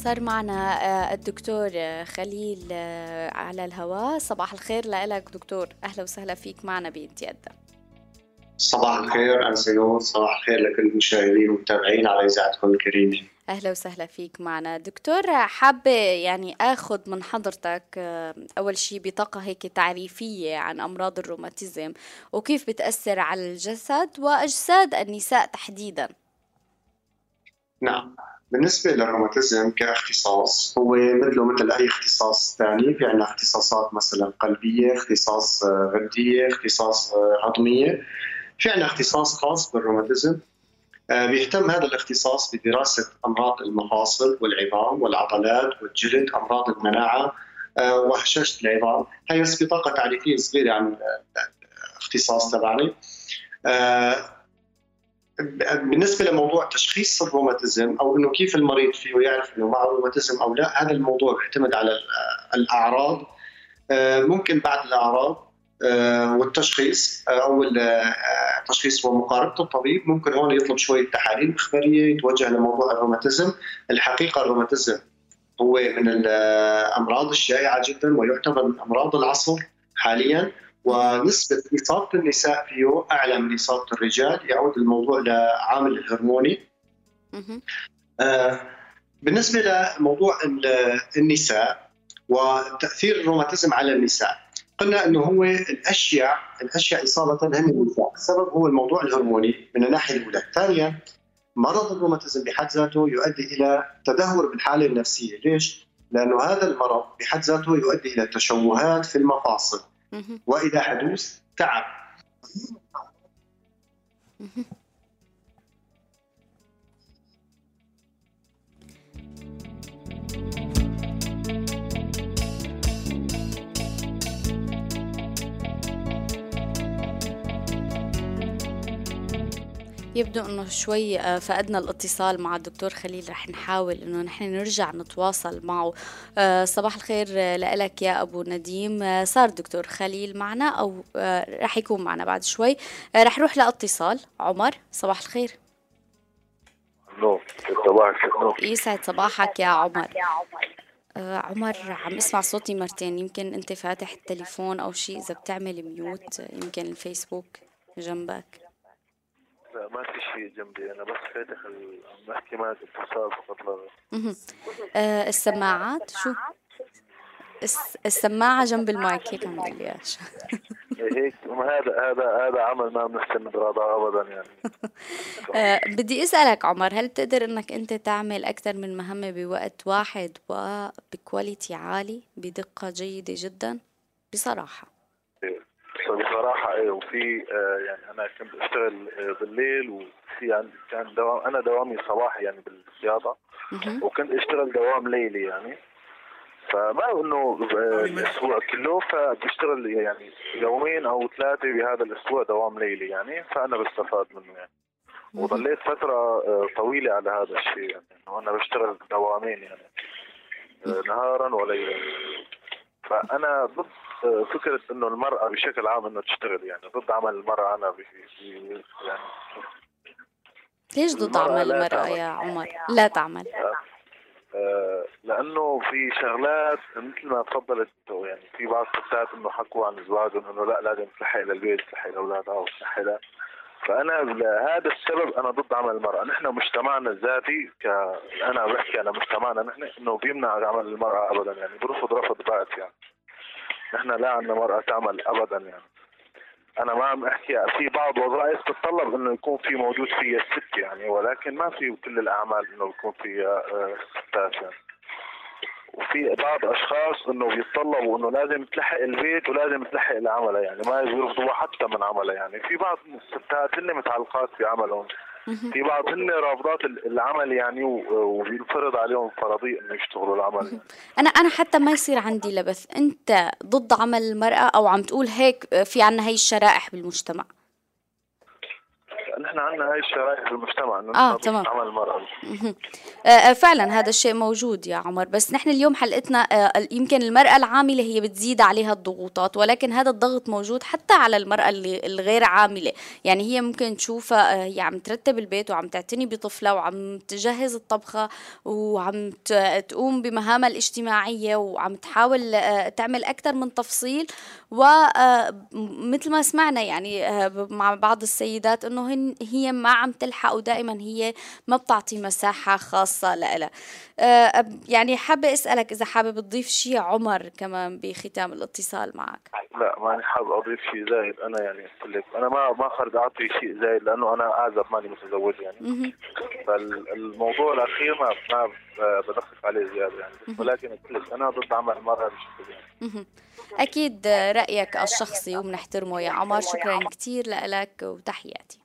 صار معنا آه، الدكتور آه، خليل آه، على الهواء. صباح الخير لك دكتور. أهلا وسهلا فيك معنا بإنتي أدى صباح الخير أنا سيود صباح الخير لكل المشاهدين والمتابعين على إذاعتكم الكريمة. أهلا وسهلا فيك معنا. دكتور حابة يعني أخذ من حضرتك أول شيء بطاقة هيك تعريفية عن أمراض الروماتيزم وكيف بتأثر على الجسد وأجساد النساء تحديدا؟ نعم. بالنسبة للروماتيزم كاختصاص هو مثله مثل أي اختصاص ثاني في عندنا اختصاصات مثلا قلبية اختصاص آه، غدية اختصاص آه، عظمية في عندنا اختصاص خاص بالروماتيزم. آه، بيهتم هذا الاختصاص بدراسة أمراض المفاصل والعظام والعضلات والجلد أمراض المناعة وهشاشة العظام. هي بس بطاقة تعريفية صغيرة عن الاختصاص تبعي بالنسبة لموضوع تشخيص الروماتيزم أو إنه كيف المريض فيه يعرف إنه معه روماتيزم أو لا هذا الموضوع بيعتمد على الأعراض. آه، ممكن بعد الأعراض آه، والتشخيص آه، أو التشخيص ومقاربه الطبيب. ممكن هون يطلب شوية تحاليل مخبريه يتوجه لموضوع الروماتيزم. الحقيقة الروماتيزم هو من الامراض الشائعة جدا ويعتبر من أمراض العصر حاليا. ونسبة إصابة النساء فيه أعلى من إصابة الرجال يعود الموضوع لعامل الهرموني. آه بالنسبة لموضوع النساء وتأثير الروماتيزم على النساء قلنا إنه هو الاشياء الأشياء إصابة هم النساء، السبب هو الموضوع الهرموني من الناحية الأولى، ثانيا مرض الروماتيزم بحد ذاته يؤدي إلى تدهور بالحالة النفسية، ليش؟ لأنه هذا المرض بحد ذاته يؤدي إلى تشوهات في المفاصل، والى حدوث تعب. يبدو إنه شوي آه، فقدنا الاتصال مع الدكتور خليل رح نحاول إنه نحن نرجع نتواصل معه. آه، صباح الخير آه، لك يا أبو نديم. صار دكتور خليل معنا أو رح يكون معنا بعد شوي. رح نروح لاتصال عمر صباح الخير. يسعد صباحك يا عمر. عمر عم اسمع صوتي مرتين. يمكن أنت فاتح التليفون أو شيء إذا بتعمل ميوت يمكن الفيسبوك جنبك. لا ما في شيء جنبي. أنا بس فاتح بحكي معك اتصال فقط لا آه السماعات شو؟ السماعة جنب المايك هيك عم لي هيك. هذا هذا هذا عمل ما بنستند رضا ابدا يعني. آه بدي أسألك عمر هل بتقدر إنك أنت تعمل أكثر من مهمة بوقت واحد وبكواليتي عالي بدقة جيدة جدا؟ بصراحة. بصراحه إيه وفي آه، يعني أنا كنت اشتغل آه، بالليل وفي عندي كان دوام أنا دوامي صباحي يعني بالخياطه وكنت أشتغل دوام ليلي يعني. فما إنه الأسبوع كله فبشتغل يعني يومين أو ثلاثة بهذا الأسبوع دوام ليلي يعني فأنا بستفاد منه يعني. وظليت فترة آه، طويلة على هذا الشيء يعني إنه أنا بشتغل دوامين يعني آه، نهارا وليلا. فأنا ضد آه، فكرة إنه المرأة بشكل عام إنه تشتغل يعني ضد عمل المرأة أنا يعني ليش ضد عمل المرأة يا عمر؟ لا تعمل. آه، لأنه في شغلات مثل ما تفضلت يعني في بعض الستات إنه حكوا عن زواجهم إنه لا لازم تلحق للبيت تلحق لأولادها وتلحق فأنا لهذا السبب أنا ضد عمل المرأة، نحن مجتمعنا الذاتي ك أنا بحكي على مجتمعنا نحن إنه بيمنع عمل المرأة ابدا يعني برفض رفض بات يعني. نحن لا عندنا مرأة تعمل ابدا يعني. أنا ما عم أحكي في بعض وظائف تتطلب إنه يكون في موجود فيها الست يعني ولكن ما في كل الأعمال إنه يكون فيها آه، ستات يعني. وفي بعض أشخاص إنه بيتطلبوا إنه لازم تلحق البيت ولازم تلحق العمل يعني ما يرفضوا حتى من عملها يعني. في بعض الستات هن متعلقات في عملهم في بعض هن رافضات العمل يعني وبينفرض عليهم فرضية إنه يشتغلوا العمل يعني. أنا أنا حتى ما يصير عندي لبث. أنت ضد عمل المرأة أو عم تقول هيك في عنا هي الشرائح بالمجتمع. نحن عندنا هاي الشرائح في المجتمع إنه آه تمام. عمل المرأة آه، آه، فعلا هذا الشيء موجود يا عمر بس نحن اليوم حلقتنا آه، يمكن المرأة العاملة هي بتزيد عليها الضغوطات ولكن هذا الضغط موجود حتى على المرأة اللي الغير عاملة. يعني هي ممكن تشوفها هي عم ترتب البيت وعم تعتني بطفلها وعم تجهز الطبخة وعم تقوم بمهامها الاجتماعية وعم تحاول تعمل أكثر من تفصيل. ومثل ما سمعنا يعني مع بعض السيدات إنه هن هي ما عم تلحق ودائما هي ما بتعطي مساحة خاصة لها آه، يعني حابة أسألك إذا حابب تضيف شيء عمر كمان بختام الاتصال معك. لا ماني حابب أضيف شيء زايد. أنا يعني قلت لك أنا ما ما خرج أعطي شيء زايد لأنه أنا أعزب ماني متزوج يعني. فالموضوع الأخير ما ما بدخل عليه زيادة يعني. ولكن أنا ضد عمل المرأة بشكل يعني. أكيد رأيك الشخصي وبنحترمه يا عمر. شكرا كثير لك وتحياتي.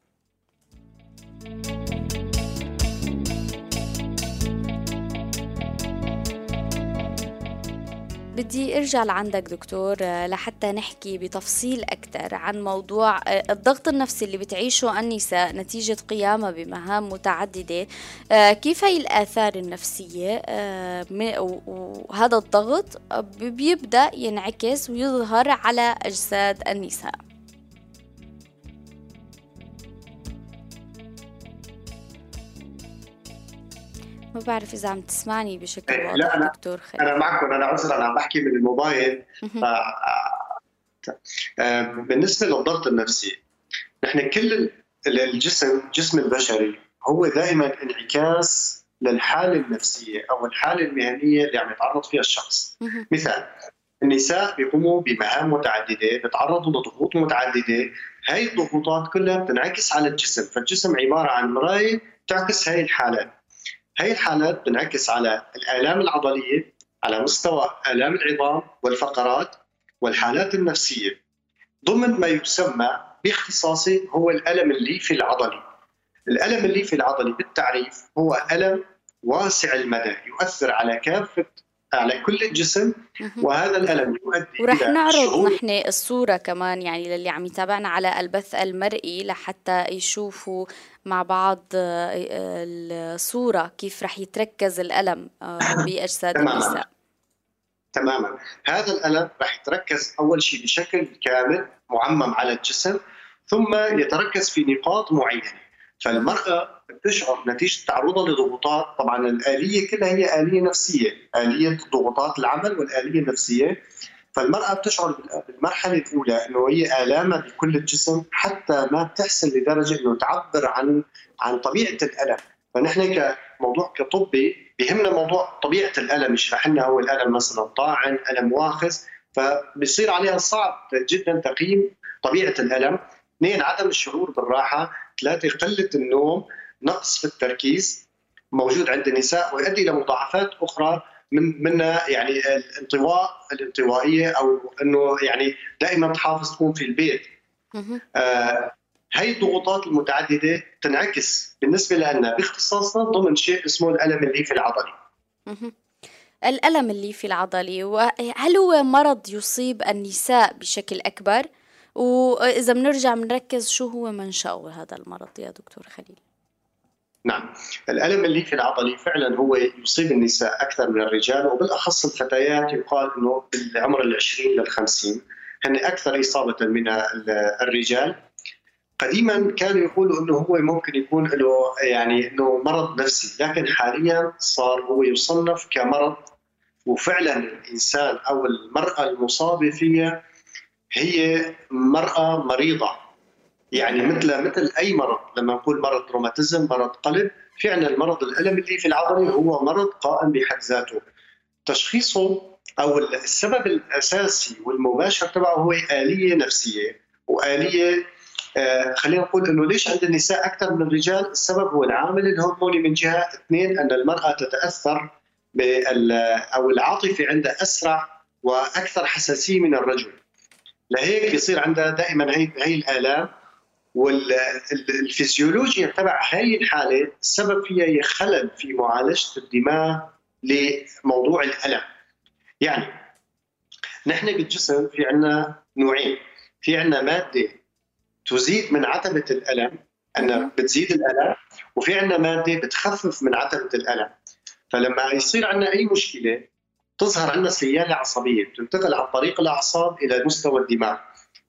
بدي ارجع لعندك دكتور آه، لحتى نحكي بتفصيل أكثر عن موضوع آه، الضغط النفسي اللي بتعيشه النساء نتيجة قيامها بمهام متعددة. آه، كيف هي الآثار النفسية؟ وهذا الضغط بيبدأ ينعكس ويظهر على أجساد النساء. ما بعرف إذا عم تسمعني بشكل واضح لا أنا دكتور خير. أنا معكم أنا عذرا عم بحكي من الموبايل. ف... آه، بالنسبة للضغط النفسي نحن كل الجسم الجسم البشري هو دائما انعكاس للحالة النفسية أو الحالة المهنية اللي عم يتعرض فيها الشخص. مثال النساء بيقوموا بمهام متعددة بيتعرضوا لضغوط متعددة. هاي الضغوطات كلها بتنعكس على الجسم فالجسم عبارة عن مراية تعكس هاي الحالات هي الحالات بنعكس على الآلام العضلية على مستوى آلام العظام والفقرات والحالات النفسية. ضمن ما يسمى باختصاصي هو الألم الليفي العضلي. الألم الليفي العضلي بالتعريف هو ألم واسع المدى يؤثر على كافة على كل الجسم وهذا الألم يؤدي ورح نعرض نحن الصورة كمان يعني للي عم يتابعنا على البث المرئي لحتى يشوفوا مع بعض آه، الصورة كيف رح يتركز الألم آه، بأجساد النساء. تماما. هذا الألم رح يتركز أول شيء بشكل كامل معمم على الجسم ثم يتركز في نقاط معينة. فالمرأة بتشعر نتيجة تعرضها لضغوطات. طبعا الآلية كلها هي آلية نفسية آلية ضغوطات العمل والآلية النفسية. فالمرأة بتشعر بالمرحلة الأولى أنه هي آلامها بكل الجسم حتى ما بتحسن لدرجة أنه تعبر عن عن طبيعة الألم. فنحن كموضوع كطبي بهمنا موضوع طبيعة الألم يشرح لنا هو الألم مثلا طاعن ألم واخز فبصير عليها صعب جدا تقييم طبيعة الألم. اثنين عدم الشعور بالراحة. ثلاثة قلة النوم نقص في التركيز موجود عند النساء ويؤدي إلى مضاعفات أخرى من منها يعني الانطواء الانطوائية أو إنه يعني دائما تحافظ تكون في البيت. آه هي الضغوطات المتعددة تنعكس بالنسبة لنا باختصاصنا ضمن شيء اسمه الألم الليفي العضلي. الألم الليفي العضلي وهل هو مرض يصيب النساء بشكل أكبر وإذا بنرجع بنركز شو هو منشأه هذا المرض يا دكتور خليل؟ نعم. الألم الليفي العضلي فعلا هو يصيب النساء أكثر من الرجال وبالأخص الفتيات يقال أنه بالعمر العشرين للخمسين هن أكثر إصابة من الرجال. قديما كانوا يقولوا إنه هو ممكن يكون له يعني إنه مرض نفسي لكن حاليا صار هو يصنف كمرض. وفعلا الإنسان أو المرأة المصابة فيها هي مرأة مريضة يعني مثل مثل أي مرض لما نقول مرض روماتيزم مرض قلب فعلا المرض الألم اللي في العضلة هو مرض قائم بحد ذاته تشخيصه أو السبب الأساسي والمباشر تبعه هو آلية نفسية وآلية آه، خلينا نقول إنه ليش عند النساء أكثر من الرجال؟ السبب هو العامل الهرموني من جهة، اثنين أن المرأة تتأثر أو العاطفة عندها أسرع وأكثر حساسية من الرجل. لهيك يصير عندها دائما هي هي الآلام والفسيولوجيا تبع هي الحالة السبب فيها هي خلل في معالجة الدماغ لموضوع الألم. يعني نحن بالجسم في عندنا نوعين، في عندنا مادة تزيد من عتبة الألم انها بتزيد الألم وفي عندنا مادة بتخفف من عتبة الألم. فلما يصير عندنا أي مشكلة تظهر عندنا سياله عصبيه بتنتقل عن طريق الأعصاب إلى مستوى الدماغ.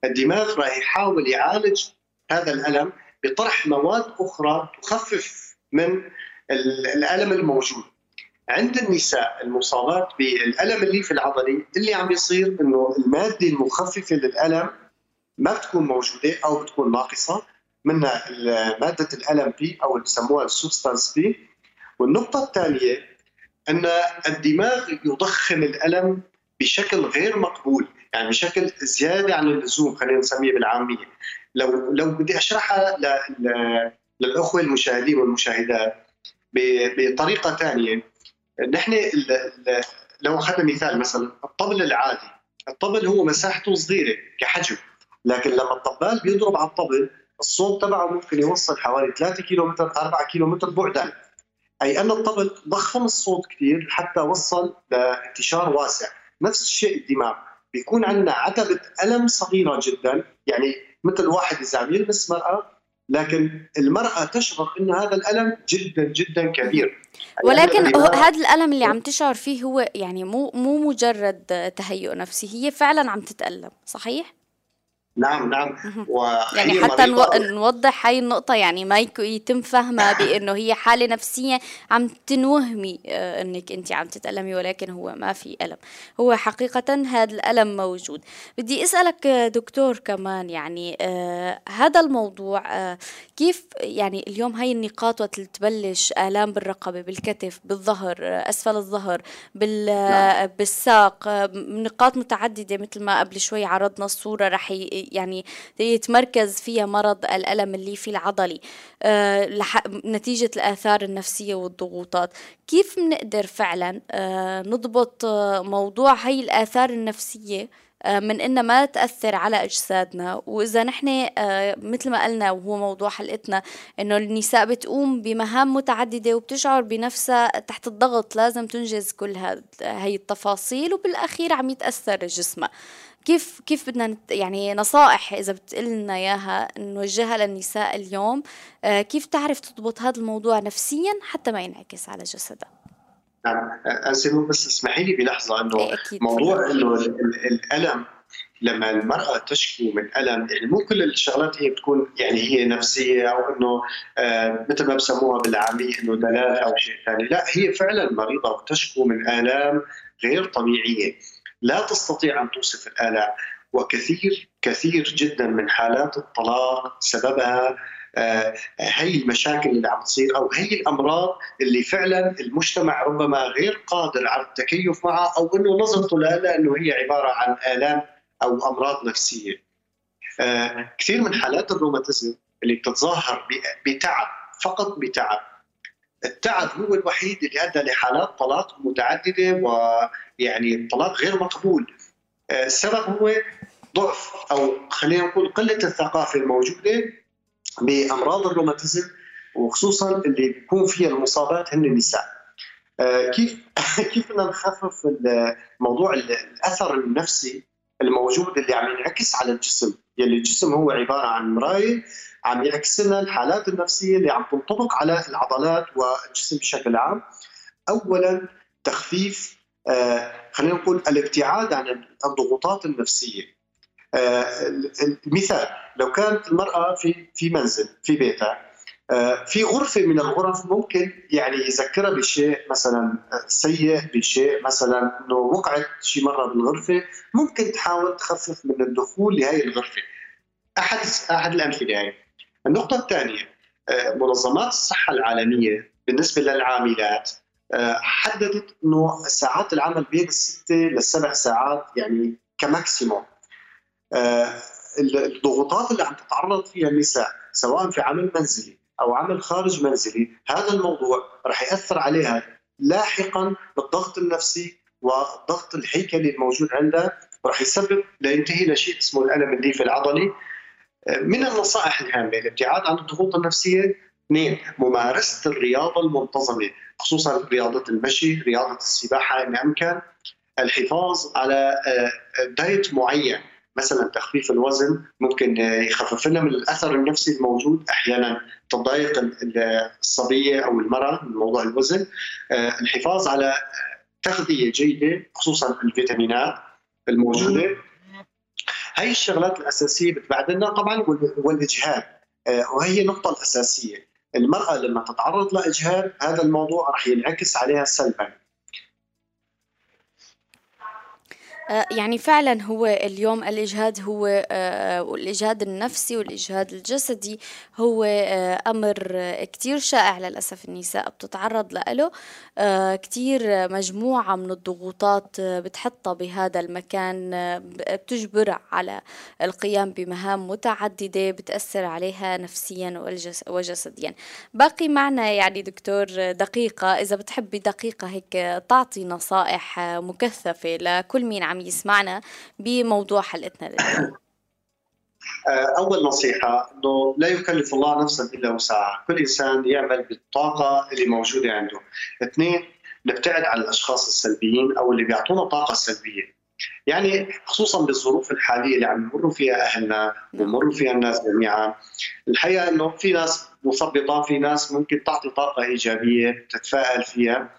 الدماغ راح يحاول يعالج هذا الألم بطرح مواد أخرى تخفف من الألم الموجود. عند النساء المصابات بالألم الليفي العضلي اللي عم يصير إنه المادة المخففة للألم ما بتكون موجودة أو بتكون ناقصة. منها مادة الألم P أو اللي بسموها ال substance P. والنقطة الثانية أن الدماغ يضخم الألم بشكل غير مقبول يعني بشكل زيادة عن اللزوم خلينا نسميه بالعامية. لو لو بدي أشرحها للأخوة المشاهدين والمشاهدات بطريقة ثانية نحن لو أخذنا مثال مثلا الطبل العادي. الطبل هو مساحته صغيرة كحجم لكن لما الطبال بيضرب على الطبل الصوت تبعه ممكن يوصل حوالي 3 كيلو متر 4 كيلو متر بعدا. أي أن الطبل ضخم الصوت كثير حتى وصل لانتشار واسع. نفس الشيء الدماغ. بيكون عندنا عتبة ألم صغيرة جدا. يعني مثل واحد اذا عم يلمس مرأة لكن المرأة تشعر أن هذا الألم جدا جدا كبير. ولكن هذا الألم اللي عم تشعر فيه هو يعني مو مو مجرد تهيؤ نفسي هي فعلا عم تتألم صحيح؟ نعم نعم. يعني حتى نوضح هاي النقطة يعني ما يتم فهمها بأنه هي حالة نفسية عم تنوهمي آه، أنك أنت عم تتألمي ولكن هو ما في ألم. هو حقيقة هذا الألم موجود. بدي أسألك دكتور كمان يعني آه هذا الموضوع آه كيف يعني اليوم هاي النقاط وقت تبلش آلام بالرقبة بالكتف بالظهر آه أسفل الظهر بال نعم. بالساق آه نقاط متعددة مثل ما قبل شوي عرضنا الصورة رح يعني يتمركز فيها مرض الألم الليفي العضلي آه، نتيجة الآثار النفسية والضغوطات. كيف بنقدر فعلا آه، نضبط آه، موضوع هاي الآثار النفسية من إنها ما تأثر على أجسادنا؟ وإذا نحن مثل ما قلنا وهو موضوع حلقتنا إنه النساء بتقوم بمهام متعددة وبتشعر بنفسها تحت الضغط لازم تنجز كل هاي التفاصيل وبالأخير عم يتأثر جسمها. كيف كيف بدنا يعني نصائح إذا بتقلنا إياها نوجهها للنساء اليوم آه، كيف تعرف تضبط هذا الموضوع نفسيا حتى ما ينعكس على جسدها؟ نعم. أنسي بس اسمحي لي بلحظة أنه إيه موضوع أنه الألم لما المرأة تشكو من ألم يعني مو كل الشغلات هي بتكون يعني هي نفسية أو أنه آه مثل ما بسموها بالعامية أنه دلال أو شيء ثاني. لا هي فعلا مريضة وتشكو من آلام غير طبيعية. لا تستطيع أن توصف الالام وكثير كثير جدا من حالات الطلاق سببها آه، هي المشاكل اللي عم تصير أو هي الأمراض اللي فعلا المجتمع ربما غير قادر على التكيف معها أو إنه نظرته لها انه هي عبارة عن الام أو أمراض نفسية. آه، كثير من حالات الروماتيزم اللي بتتظاهر بتعب فقط بتعب التعب هو الوحيد اللي ادى لحالات طلاق متعددة ويعني الطلاق غير مقبول. آه، السبب هو ضعف أو خلينا نقول قلة الثقافة الموجودة بأمراض الروماتيزم وخصوصا اللي بيكون فيها المصابات هن النساء. آه، كيف كيف بدنا نخفف موضوع الأثر النفسي الموجود اللي عم ينعكس على الجسم؟ يلي الجسم هو عبارة عن مراية عم يعكس لنا الحالات النفسية اللي عم تنطبق على العضلات والجسم بشكل عام. اولا تخفيف آه خلينا نقول الابتعاد عن الضغوطات النفسية. آه المثال لو كانت المرأة في في منزل في بيتها آه في غرفة من الغرف ممكن يعني يذكرها بشيء مثلا سيء بشيء مثلا إنه وقعت شي مرة بالغرفة ممكن تحاول تخفف من الدخول لهي الغرفة. أحد أحد الأمثلة هي النقطة الثانية آه، منظمات الصحة العالمية بالنسبة للعاملات آه، حددت انه ساعات العمل بين الستة للسبع ساعات يعني كماكسيموم. آه، الضغوطات اللي عم تتعرض فيها النساء سواء في عمل منزلي أو عمل خارج منزلي هذا الموضوع رح يأثر عليها لاحقا بالضغط النفسي والضغط الهيكلي الموجود عندها ورح يسبب لينتهي لشيء اسمه الألم الليفي العضلي. من النصائح الهامة الابتعاد عن الضغوط النفسية اثنين ممارسة الرياضة المنتظمة خصوصا رياضة المشي، رياضة السباحة إن أمكن، الحفاظ على آه، دايت معين مثلا تخفيف الوزن ممكن يخفف لنا من الأثر النفسي الموجود أحيانا تضايق الصبية أو المرأة من موضوع الوزن آه، الحفاظ على تغذية جيدة خصوصا الفيتامينات الموجودة. هاي الشغلات الأساسية بتبعد لنا. طبعا والاجهاد آه، وهي النقطه الأساسية. المرأة لما تتعرض لإجهاد هذا الموضوع رح ينعكس عليها سلبا. يعني فعلا هو اليوم الإجهاد هو آه، الإجهاد النفسي والإجهاد الجسدي هو آه، أمر كتير شائع للأسف النساء بتتعرض له كتير مجموعة من الضغوطات بتحطها بهذا المكان بتجبر على القيام بمهام متعددة بتأثر عليها نفسيا وجسديا. باقي معنا يعني دكتور دقيقة إذا بتحبي دقيقة هيك تعطي نصائح مكثفة لكل مين عم عم يسمعنا بموضوع حلقتنا لليوم آه، أول نصيحة إنه لا يكلف الله نفسا إلا وسعها، كل إنسان يعمل بالطاقة اللي موجودة عنده. اثنين نبتعد عن الأشخاص السلبيين أو اللي بيعطونا طاقة سلبية. يعني خصوصا بالظروف الحالية اللي عم يمروا فيها أهلنا ويمروا فيها الناس جميعا. الحقيقة إنه في ناس مثبطة في ناس ممكن تعطي طاقة إيجابية تتفائل فيها.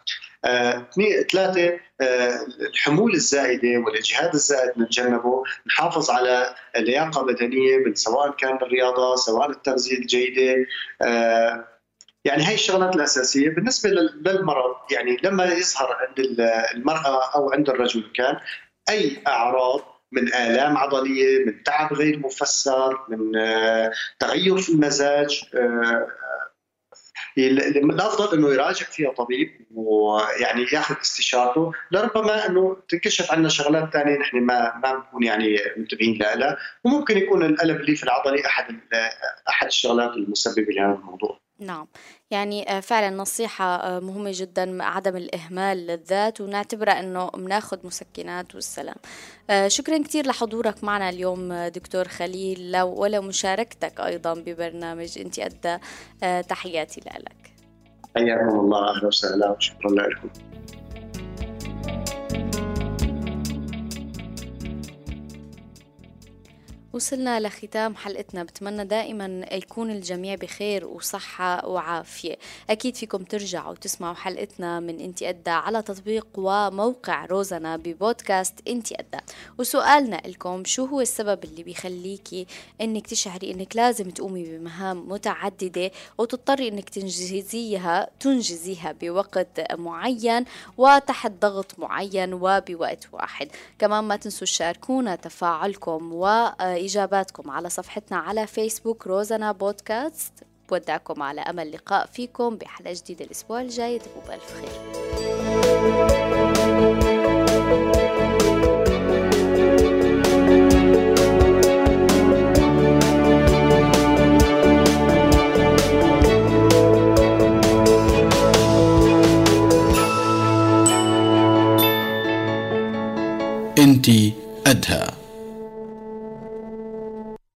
اثنين آه، ثلاثة آه، الحمول الزائدة والإجهاد الزائد نتجنبه نحافظ على لياقه بدنية سواء كان بالرياضة سواء التغذيه الجيده آه، يعني هاي الشغلات الأساسية بالنسبة للمرض يعني لما يظهر عند المرأة أو عند الرجل كان أي أعراض من آلام عضلية من تعب غير مفسر من تغير في المزاج الأفضل إنه يراجع فيها طبيب ويعني ياخذ استشارته لربما إنه تنكشف عنا شغلات ثانية نحن ما ما بنكون يعني منتبهين لها وممكن يكون الألم اللي في العضلي أحد أحد الشغلات المسببة لهذا الموضوع. نعم. يعني آه، فعلا نصيحة آه، مهمة جدا عدم الإهمال للذات ونعتبرها أنه بناخذ مسكنات والسلام. آه، شكرا كثير لحضورك معنا اليوم دكتور خليل ولمشاركتك أيضا ببرنامج أنت أدى تحياتي لك. حياكم الله أهلا وسهلا وشكرا لكم. وصلنا لختام حلقتنا. بتمنى دائما يكون الجميع بخير وصحة وعافية. أكيد فيكم ترجعوا تسمعوا حلقتنا من إنتي أدى على تطبيق وموقع روزنا ببودكاست إنتي أدى. وسؤالنا لكم شو هو السبب اللي بيخليكي إنك تشعري إنك لازم تقومي بمهام متعددة وتضطري إنك تنجزيها تنجزيها بوقت معين وتحت ضغط معين وبوقت واحد؟ كمان ما تنسوا تشاركونا تفاعلكم و إجاباتكم على صفحتنا على فيسبوك روزانا بودكاست. بودعكم على أمل لقاء فيكم بحلقة جديدة الأسبوع الجاي. تبقوا بألف خير. انت أدهى.